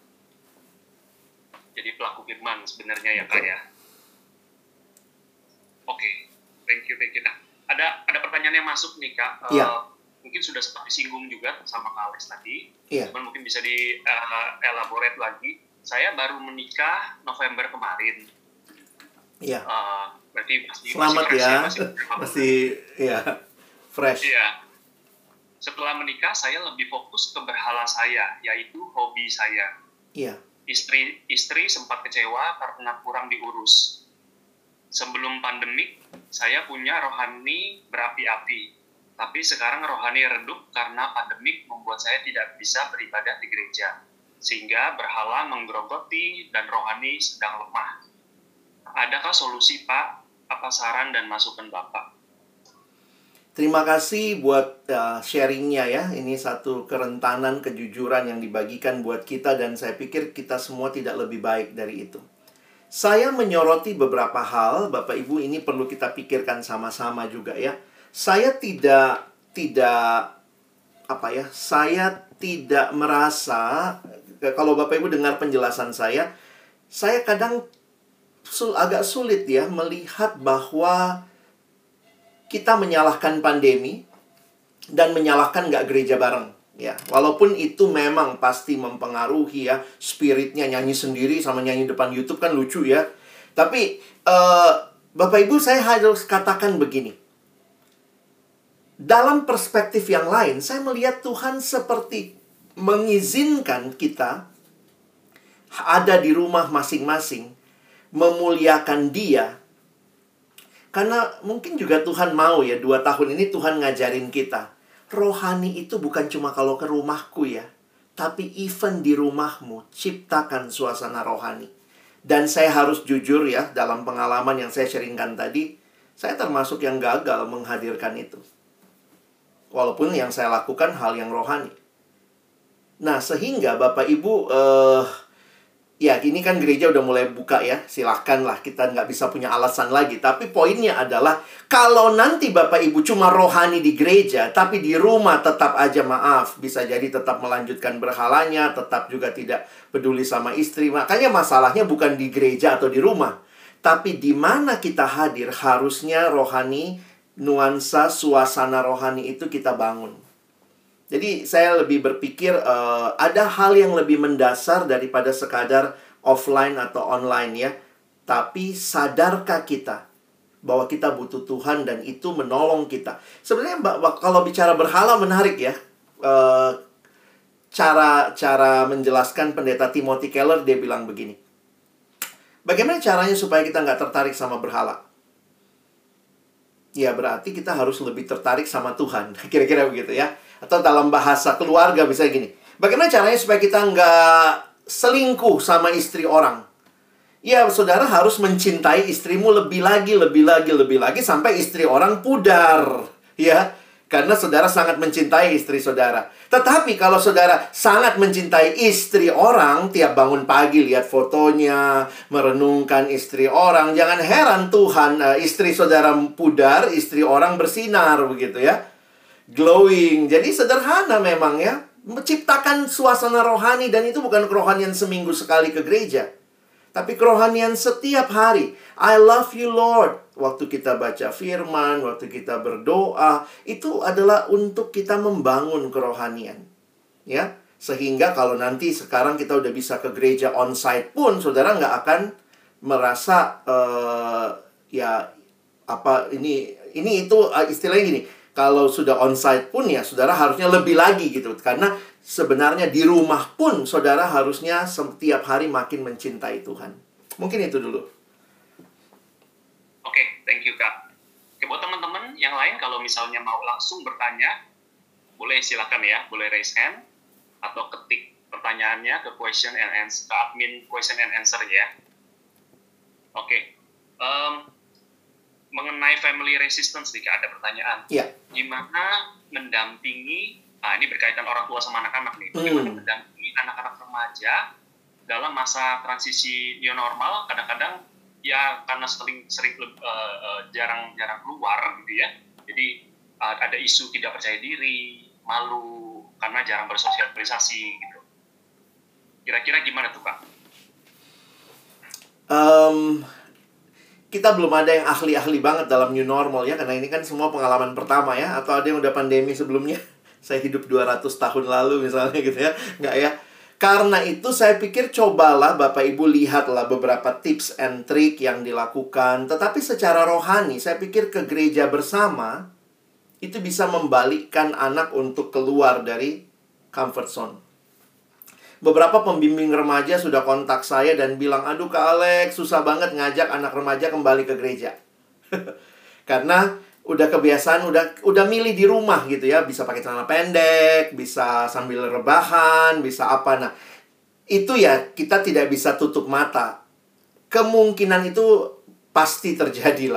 jadi pelaku firman sebenarnya ya kak ya oke thank you thank you nah ada ada pertanyaan yang masuk nih kak Eh, Iya. mungkin sudah sempat disinggung juga sama kak Alex tadi Iya. cuman mungkin bisa di eh, elaborate lagi saya baru menikah November kemarin Iya. Eh, berarti masih Selamat masih fresh ya. masih, Masih ya fresh. Iya. Setelah menikah, saya lebih fokus ke berhala saya, yaitu hobi saya. Iya. Istri istri sempat kecewa karena kurang diurus. Sebelum pandemik, saya punya rohani berapi-api. Tapi sekarang rohani redup karena pandemik membuat saya tidak bisa beribadah di gereja. Sehingga berhala menggerogoti dan rohani sedang lemah. Adakah solusi, Pak? Apa saran dan masukan Bapak? Terima kasih buat uh, sharingnya ya. Ini satu kerentanan kejujuran yang dibagikan buat kita dan saya pikir kita semua tidak lebih baik dari itu. Saya menyoroti beberapa hal, Bapak Ibu ini perlu kita pikirkan sama-sama juga ya. Saya tidak tidak apa ya? Saya tidak merasa kalau Bapak Ibu dengar penjelasan saya, saya kadang sul, agak sulit ya melihat bahwa kita menyalahkan pandemi dan menyalahkan nggak gereja bareng. Ya, walaupun itu memang pasti mempengaruhi ya spiritnya nyanyi sendiri sama nyanyi depan YouTube kan lucu ya. Tapi eh, Bapak Ibu saya harus katakan begini. Dalam perspektif yang lain, saya melihat Tuhan seperti mengizinkan kita ada di rumah masing-masing, memuliakan Dia, karena mungkin juga Tuhan mau ya, dua tahun ini Tuhan ngajarin kita. Rohani itu bukan cuma kalau ke rumahku ya. Tapi even di rumahmu, ciptakan suasana rohani. Dan saya harus jujur ya, dalam pengalaman yang saya sharingkan tadi, saya termasuk yang gagal menghadirkan itu. Walaupun yang saya lakukan hal yang rohani. Nah, sehingga Bapak Ibu, eh, ya ini kan gereja udah mulai buka ya. Silahkan lah kita nggak bisa punya alasan lagi. Tapi poinnya adalah kalau nanti bapak ibu cuma rohani di gereja tapi di rumah tetap aja maaf bisa jadi tetap melanjutkan berhalanya tetap juga tidak peduli sama istri. Makanya masalahnya bukan di gereja atau di rumah. Tapi di mana kita hadir harusnya rohani nuansa suasana rohani itu kita bangun jadi saya lebih berpikir uh, ada hal yang lebih mendasar daripada sekadar offline atau online ya. Tapi sadarkah kita bahwa kita butuh Tuhan dan itu menolong kita. Sebenarnya kalau bicara berhala menarik ya. Uh, cara cara menjelaskan pendeta Timothy Keller dia bilang begini. Bagaimana caranya supaya kita nggak tertarik sama berhala? Ya berarti kita harus lebih tertarik sama Tuhan. Kira-kira begitu ya. Atau dalam bahasa keluarga bisa gini. Bagaimana caranya supaya kita nggak selingkuh sama istri orang? Ya, saudara harus mencintai istrimu lebih lagi, lebih lagi, lebih lagi sampai istri orang pudar. Ya, karena saudara sangat mencintai istri saudara. Tetapi kalau saudara sangat mencintai istri orang, tiap bangun pagi lihat fotonya, merenungkan istri orang, jangan heran Tuhan uh, istri saudara pudar, istri orang bersinar begitu ya. Glowing. Jadi sederhana memang ya. Menciptakan suasana rohani dan itu bukan kerohanian seminggu sekali ke gereja. Tapi kerohanian setiap hari. I love you Lord. Waktu kita baca firman, waktu kita berdoa, itu adalah untuk kita membangun kerohanian. Ya, sehingga kalau nanti sekarang kita udah bisa ke gereja on-site pun, saudara nggak akan merasa uh, ya apa ini ini itu uh, istilahnya gini. Kalau sudah on-site pun ya saudara harusnya lebih lagi gitu karena sebenarnya di rumah pun saudara harusnya setiap hari makin mencintai Tuhan. Mungkin itu dulu. thank you kak. Oke, buat teman-teman yang lain kalau misalnya mau langsung bertanya, boleh silakan ya, boleh raise hand atau ketik pertanyaannya ke question and answer, ke admin question and answer ya. Oke, um, mengenai family resistance nih ada pertanyaan. Iya. Gimana mendampingi, ah ini berkaitan orang tua sama anak-anak nih, bagaimana Hmm. mendampingi anak-anak remaja dalam masa transisi new normal, kadang-kadang ya karena sering sering eh, eh, jarang-jarang keluar gitu ya, jadi uh, ada isu tidak percaya diri, malu karena jarang bersosialisasi gitu. Kira-kira gimana tuh kak? Em, kita belum ada yang ahli-ahli banget dalam new normal ya karena ini kan semua pengalaman pertama ya atau ada yang udah pandemi sebelumnya? Saya hidup 200 tahun lalu misalnya gitu ya nggak ya? Karena itu saya pikir cobalah Bapak Ibu lihatlah beberapa tips and trick yang dilakukan. Tetapi secara rohani saya pikir ke gereja bersama itu bisa membalikkan anak untuk keluar dari comfort zone Beberapa pembimbing remaja sudah kontak saya dan bilang, aduh Kak Alex, susah banget ngajak anak remaja kembali ke gereja. Karena udah kebiasaan, udah udah milih di rumah gitu ya. Bisa pakai celana pendek, bisa sambil rebahan, bisa apa. Nah, itu ya kita tidak bisa tutup mata. Kemungkinan itu pasti terjadi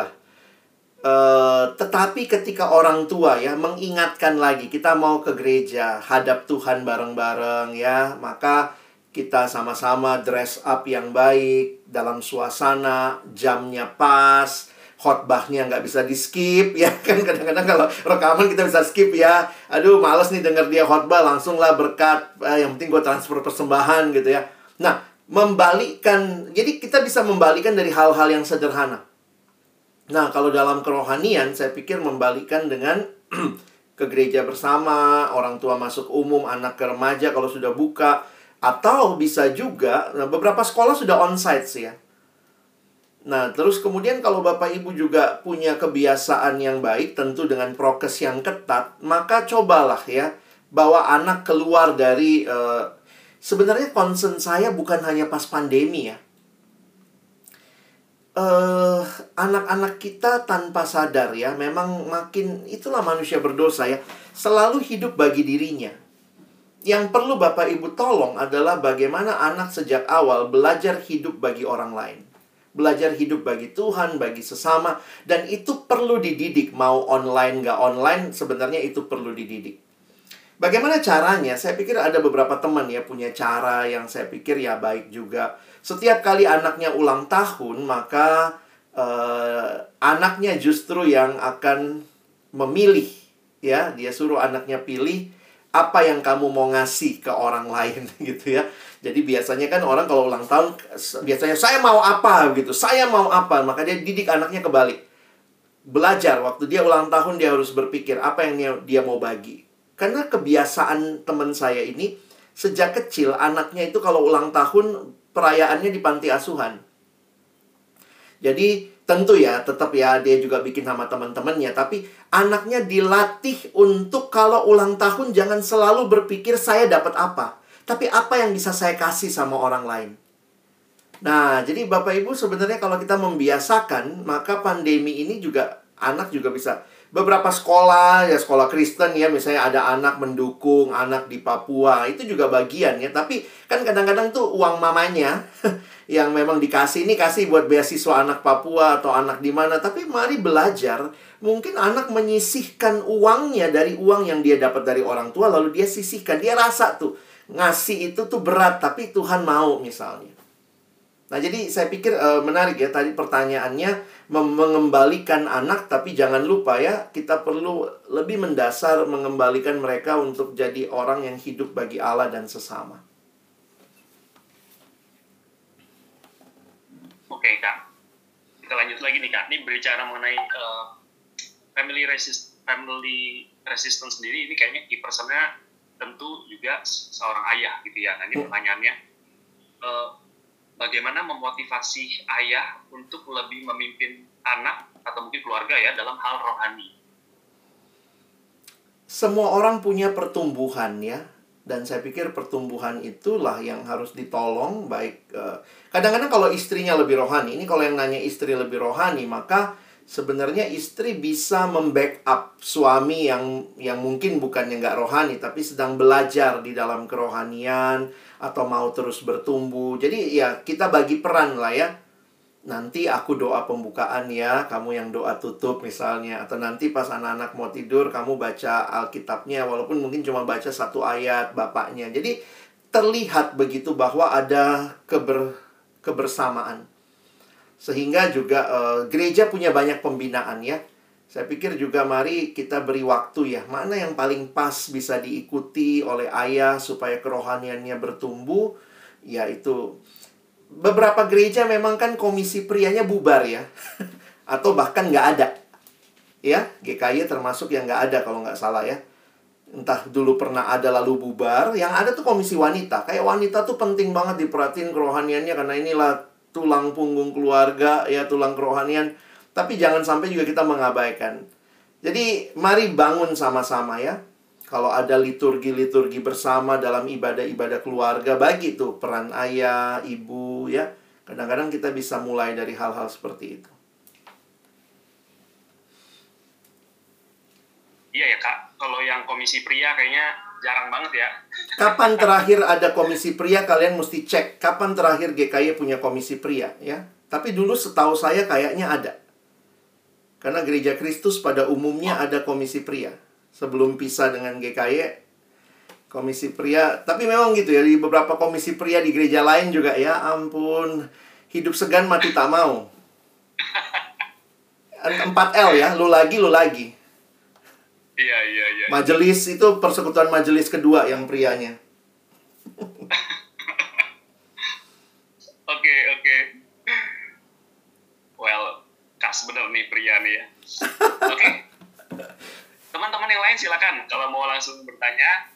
Eh, tetapi ketika orang tua ya mengingatkan lagi kita mau ke gereja hadap Tuhan bareng-bareng ya maka kita sama-sama dress up yang baik dalam suasana jamnya pas khotbahnya nggak bisa di skip ya kan? Kadang-kadang kalau rekaman kita bisa skip ya. Aduh males nih denger dia khotbah langsung lah berkat eh, yang penting gue transfer persembahan gitu ya. Nah membalikkan jadi kita bisa membalikkan dari hal-hal yang sederhana Nah, kalau dalam kerohanian, saya pikir membalikkan dengan ke gereja bersama, orang tua masuk umum, anak ke remaja kalau sudah buka, atau bisa juga, nah beberapa sekolah sudah onsite sih ya. Nah, terus kemudian kalau Bapak Ibu juga punya kebiasaan yang baik, tentu dengan prokes yang ketat, maka cobalah ya, bawa anak keluar dari, eh, sebenarnya concern saya bukan hanya pas pandemi ya, eh anak-anak kita tanpa sadar ya memang makin itulah manusia berdosa ya selalu hidup bagi dirinya yang perlu Bapak Ibu tolong adalah bagaimana anak sejak awal belajar hidup bagi orang lain belajar hidup bagi Tuhan bagi sesama dan itu perlu dididik mau online nggak online sebenarnya itu perlu dididik Bagaimana caranya? Saya pikir ada beberapa teman ya punya cara yang saya pikir ya baik juga. Setiap kali anaknya ulang tahun, maka eh, anaknya justru yang akan memilih ya. Dia suruh anaknya pilih apa yang kamu mau ngasih ke orang lain gitu ya. Jadi biasanya kan orang kalau ulang tahun biasanya saya mau apa gitu. Saya mau apa, maka dia didik anaknya kebalik. Belajar waktu dia ulang tahun dia harus berpikir apa yang dia, dia mau bagi. Karena kebiasaan teman saya ini sejak kecil anaknya itu kalau ulang tahun perayaannya di panti asuhan. Jadi tentu ya tetap ya dia juga bikin sama teman-temannya tapi anaknya dilatih untuk kalau ulang tahun jangan selalu berpikir saya dapat apa, tapi apa yang bisa saya kasih sama orang lain. Nah, jadi Bapak Ibu sebenarnya kalau kita membiasakan, maka pandemi ini juga anak juga bisa beberapa sekolah ya sekolah Kristen ya misalnya ada anak mendukung anak di Papua itu juga bagian ya. Tapi kan kadang-kadang tuh uang mamanya yang memang dikasih ini kasih buat beasiswa anak Papua atau anak di mana. Tapi mari belajar mungkin anak menyisihkan uangnya dari uang yang dia dapat dari orang tua lalu dia sisihkan. Dia rasa tuh ngasih itu tuh berat tapi Tuhan mau misalnya Nah, jadi saya pikir uh, menarik ya tadi pertanyaannya mengembalikan anak tapi jangan lupa ya kita perlu lebih mendasar mengembalikan mereka untuk jadi orang yang hidup bagi Allah dan sesama. Oke kak, kita lanjut lagi nih kak. Ini berbicara mengenai uh, family resist family resistance sendiri. Ini kayaknya key personnya tentu juga seorang ayah gitu ya. Nah ini pertanyaannya. Uh, bagaimana memotivasi ayah untuk lebih memimpin anak atau mungkin keluarga ya dalam hal rohani? Semua orang punya pertumbuhan ya. Dan saya pikir pertumbuhan itulah yang harus ditolong baik kadang kadang-kadang kalau istrinya lebih rohani, ini kalau yang nanya istri lebih rohani, maka sebenarnya istri bisa membackup suami yang yang mungkin bukannya nggak rohani tapi sedang belajar di dalam kerohanian atau mau terus bertumbuh. Jadi ya kita bagi peran lah ya. Nanti aku doa pembukaan ya, kamu yang doa tutup misalnya atau nanti pas anak-anak mau tidur kamu baca Alkitabnya walaupun mungkin cuma baca satu ayat bapaknya. Jadi terlihat begitu bahwa ada keber kebersamaan. Sehingga juga uh, gereja punya banyak pembinaan ya. Saya pikir juga mari kita beri waktu ya. Mana yang paling pas bisa diikuti oleh ayah supaya kerohaniannya bertumbuh? Ya itu beberapa gereja memang kan komisi prianya bubar ya. Atau bahkan nggak ada. Ya, GKY termasuk yang nggak ada kalau nggak salah ya. Entah dulu pernah ada lalu bubar. Yang ada tuh komisi wanita. Kayak wanita tuh penting banget diperhatiin kerohaniannya karena inilah tulang punggung keluarga ya tulang kerohanian. Tapi jangan sampai juga kita mengabaikan. Jadi mari bangun sama-sama ya kalau ada liturgi-liturgi bersama dalam ibadah-ibadah keluarga, bagi tuh peran ayah, ibu ya. Kadang-kadang kita bisa mulai dari hal-hal seperti itu. Iya ya kak, kalau yang komisi pria kayaknya jarang banget ya. Kapan terakhir ada komisi pria kalian mesti cek kapan terakhir GKY punya komisi pria ya. Tapi dulu setahu saya kayaknya ada. Karena gereja Kristus pada umumnya ada komisi pria. Sebelum pisah dengan GKY komisi pria, tapi memang gitu ya di beberapa komisi pria di gereja lain juga ya ampun hidup segan mati tak mau. 4L ya, lu lagi lu lagi. Iya, iya, iya. Majelis itu persekutuan majelis kedua yang prianya. Oke, oke. Well, kas bener nih pria nih ya. Oke. Teman-teman yang lain silakan kalau mau langsung bertanya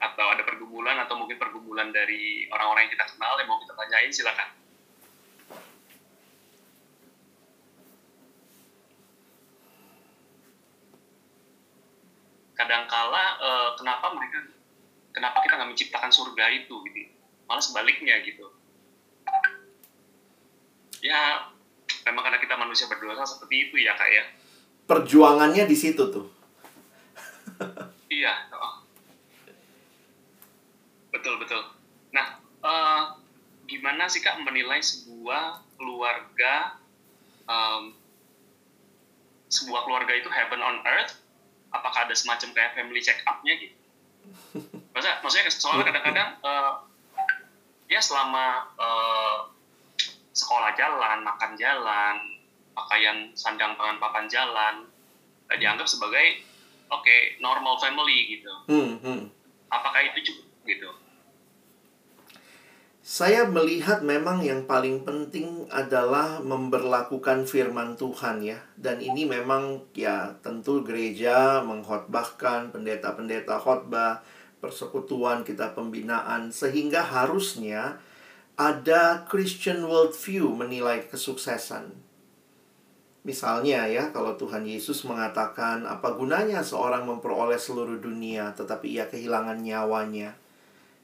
atau ada pergumulan atau mungkin pergumulan dari orang-orang yang kita kenal yang mau kita tanyain silakan. Kadangkala uh, kenapa mereka kenapa kita nggak menciptakan surga itu gitu. Malah sebaliknya gitu. Ya memang karena kita manusia berdosa seperti itu ya kak ya. Perjuangannya di situ tuh. Iya oh. betul betul. Nah uh, gimana sih kak menilai sebuah keluarga um, sebuah keluarga itu heaven on earth apakah ada semacam kayak family check up-nya gitu? Masa, maksudnya soalnya kadang-kadang uh, ya selama uh, sekolah jalan makan jalan pakaian sandang pangan papan jalan uh, dianggap sebagai oke okay, normal family gitu. Hmm, hmm. apakah itu cukup gitu saya melihat memang yang paling penting adalah memberlakukan firman Tuhan ya. Dan ini memang ya tentu gereja mengkhotbahkan pendeta-pendeta khotbah, persekutuan kita pembinaan sehingga harusnya ada Christian worldview menilai kesuksesan. Misalnya ya, kalau Tuhan Yesus mengatakan apa gunanya seorang memperoleh seluruh dunia tetapi ia kehilangan nyawanya.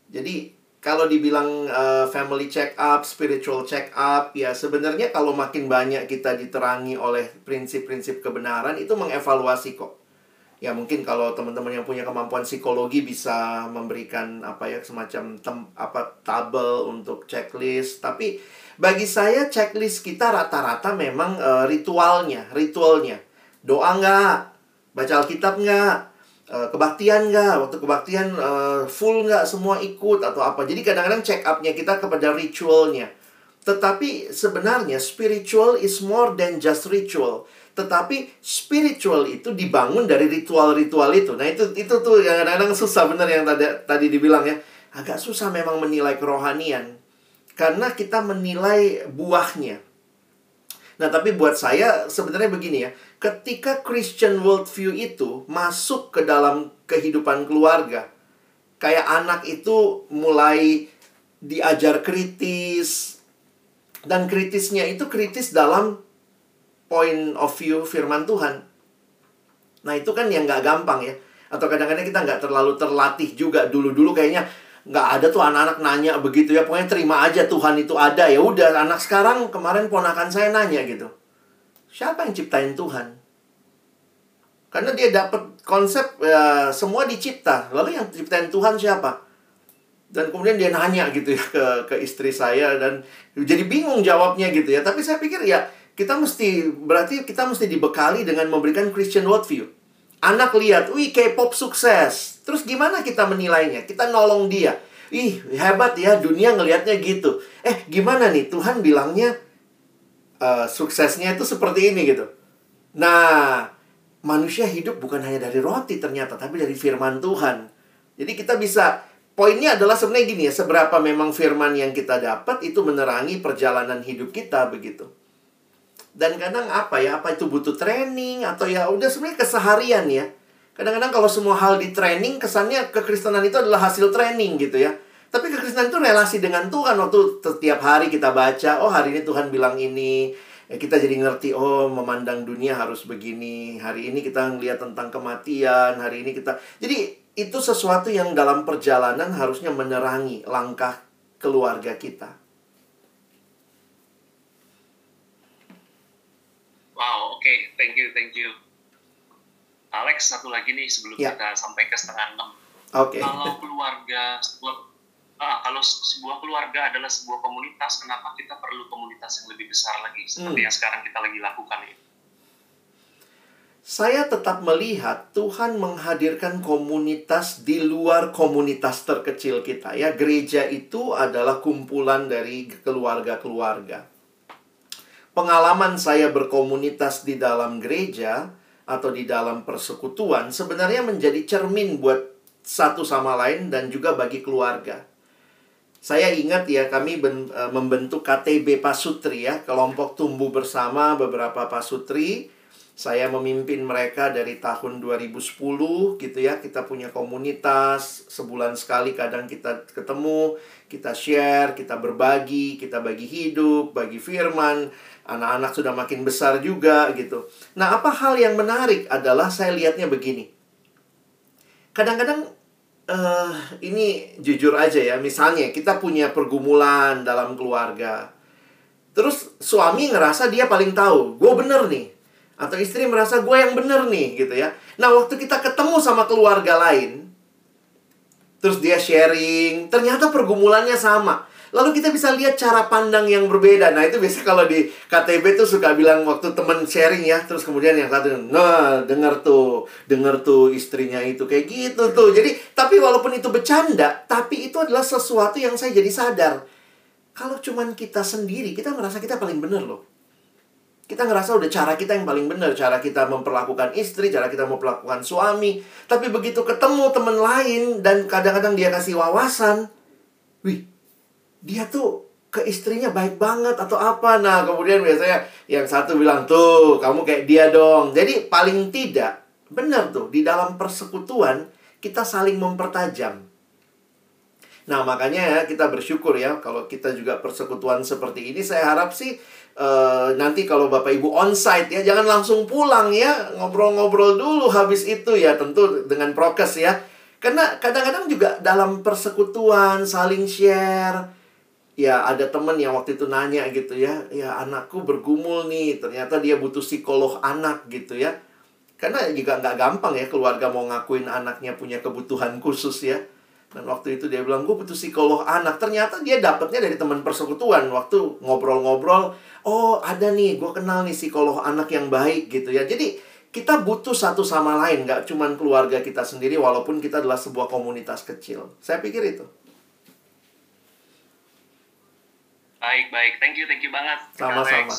Jadi kalau dibilang uh, family check up, spiritual check up, ya sebenarnya kalau makin banyak kita diterangi oleh prinsip-prinsip kebenaran itu mengevaluasi kok. Ya mungkin kalau teman-teman yang punya kemampuan psikologi bisa memberikan apa ya semacam tem, apa tabel untuk checklist, tapi bagi saya checklist kita rata-rata memang uh, ritualnya, ritualnya. Doa nggak? Baca Alkitab nggak? Uh, kebaktian nggak? Waktu kebaktian uh, full nggak semua ikut atau apa? Jadi kadang-kadang check upnya kita kepada ritualnya. Tetapi sebenarnya spiritual is more than just ritual. Tetapi spiritual itu dibangun dari ritual-ritual itu. Nah itu itu tuh yang kadang-kadang susah bener yang tadi tadi dibilang ya. Agak susah memang menilai kerohanian. Karena kita menilai buahnya. Nah, tapi buat saya sebenarnya begini ya. Ketika Christian worldview itu masuk ke dalam kehidupan keluarga, kayak anak itu mulai diajar kritis dan kritisnya itu kritis dalam point of view firman Tuhan. Nah, itu kan yang nggak gampang ya. Atau kadang-kadang kita nggak terlalu terlatih juga dulu-dulu kayaknya nggak ada tuh anak-anak nanya begitu ya pokoknya terima aja Tuhan itu ada ya udah anak sekarang kemarin ponakan saya nanya gitu siapa yang ciptain Tuhan? Karena dia dapat konsep ya, semua dicipta. Lalu yang ciptain Tuhan siapa? Dan kemudian dia nanya gitu ya ke ke istri saya dan jadi bingung jawabnya gitu ya. Tapi saya pikir ya kita mesti berarti kita mesti dibekali dengan memberikan Christian worldview. Anak lihat, wih K-pop sukses. Terus gimana kita menilainya? Kita nolong dia. Ih, hebat ya dunia ngelihatnya gitu. Eh, gimana nih Tuhan bilangnya uh, suksesnya itu seperti ini gitu. Nah, manusia hidup bukan hanya dari roti ternyata, tapi dari firman Tuhan. Jadi kita bisa, poinnya adalah sebenarnya gini ya, seberapa memang firman yang kita dapat itu menerangi perjalanan hidup kita begitu. Dan kadang apa ya, apa itu butuh training atau ya udah sebenarnya keseharian ya. Kadang-kadang kalau semua hal di training, kesannya kekristenan itu adalah hasil training gitu ya. Tapi kekristenan itu relasi dengan Tuhan waktu setiap hari kita baca, oh hari ini Tuhan bilang ini, ya kita jadi ngerti oh memandang dunia harus begini hari ini kita ngeliat tentang kematian hari ini kita jadi itu sesuatu yang dalam perjalanan harusnya menerangi langkah keluarga kita wow oke okay. thank you thank you Alex satu lagi nih sebelum ya. kita sampai ke setengah enam Oke. Okay. Kalau keluarga ah, kalau sebuah keluarga adalah sebuah komunitas, kenapa kita perlu komunitas yang lebih besar lagi seperti hmm. yang sekarang kita lagi lakukan ini? Saya tetap melihat Tuhan menghadirkan komunitas di luar komunitas terkecil kita ya. Gereja itu adalah kumpulan dari keluarga-keluarga. Pengalaman saya berkomunitas di dalam gereja atau di dalam persekutuan sebenarnya menjadi cermin buat satu sama lain dan juga bagi keluarga. Saya ingat ya, kami ben, e, membentuk KTB Pasutri ya, kelompok tumbuh bersama beberapa Pasutri. Saya memimpin mereka dari tahun 2010 gitu ya. Kita punya komunitas, sebulan sekali kadang kita ketemu, kita share, kita berbagi, kita bagi hidup, bagi firman. Anak-anak sudah makin besar juga gitu. Nah, apa hal yang menarik adalah saya lihatnya begini. Kadang-kadang uh, ini jujur aja ya, misalnya kita punya pergumulan dalam keluarga. Terus suami ngerasa dia paling tahu, gue bener nih. Atau istri merasa gue yang bener nih gitu ya. Nah waktu kita ketemu sama keluarga lain, terus dia sharing, ternyata pergumulannya sama. Lalu kita bisa lihat cara pandang yang berbeda. Nah, itu biasa kalau di KTB tuh suka bilang waktu temen sharing ya, terus kemudian yang satu, nah, denger tuh, denger tuh istrinya itu kayak gitu tuh. Jadi, tapi walaupun itu bercanda, tapi itu adalah sesuatu yang saya jadi sadar. Kalau cuman kita sendiri, kita merasa kita paling bener loh. Kita ngerasa udah cara kita yang paling benar, cara kita memperlakukan istri, cara kita memperlakukan suami. Tapi begitu ketemu temen lain dan kadang-kadang dia kasih wawasan, wih, dia tuh ke istrinya baik banget atau apa. Nah, kemudian biasanya yang satu bilang, tuh, kamu kayak dia dong. Jadi, paling tidak, benar tuh, di dalam persekutuan, kita saling mempertajam. Nah, makanya ya, kita bersyukur ya, kalau kita juga persekutuan seperti ini, saya harap sih, Uh, nanti kalau Bapak Ibu onsite ya jangan langsung pulang ya ngobrol-ngobrol dulu habis itu ya tentu dengan prokes ya karena kadang-kadang juga dalam persekutuan saling share ya ada temen yang waktu itu nanya gitu ya ya anakku bergumul nih ternyata dia butuh psikolog anak gitu ya. Karena juga nggak gampang ya keluarga mau ngakuin anaknya punya kebutuhan khusus ya. Dan waktu itu dia bilang gue butuh psikolog anak. Ternyata dia dapetnya dari teman persekutuan waktu ngobrol-ngobrol oh ada nih gue kenal nih psikolog anak yang baik gitu ya. Jadi kita butuh satu sama lain nggak cuman keluarga kita sendiri walaupun kita adalah sebuah komunitas kecil. Saya pikir itu Baik, baik. Thank you, thank you banget. Sama-sama.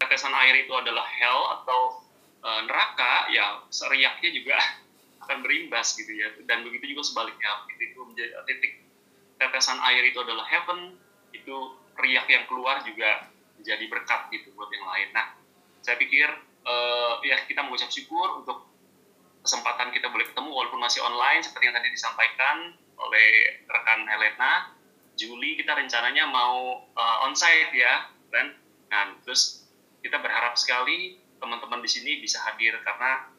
Tetesan air itu adalah hell atau uh, neraka, ya seriaknya juga akan berimbas gitu ya. Dan begitu juga sebaliknya. Itu, itu menjadi titik tetesan air itu adalah heaven, itu riak yang keluar juga menjadi berkat gitu buat yang lain. Nah, saya pikir uh, ya kita mengucap syukur untuk kesempatan kita boleh ketemu walaupun masih online seperti yang tadi disampaikan oleh rekan Helena Juli kita rencananya mau uh, onsite ya, kan? Nah, terus kita berharap sekali teman-teman di sini bisa hadir karena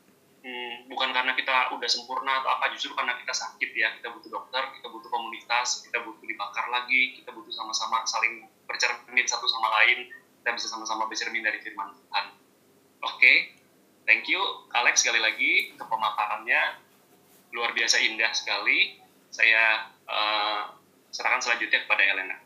hmm, bukan karena kita udah sempurna atau apa, justru karena kita sakit ya, kita butuh dokter, kita butuh komunitas, kita butuh dibakar lagi, kita butuh sama-sama saling bercermin satu sama lain kita bisa sama-sama bercermin dari firman Tuhan. Oke, okay. thank you Alex sekali lagi untuk pemaparannya luar biasa indah sekali. Saya uh, serahkan selanjutnya kepada Elena.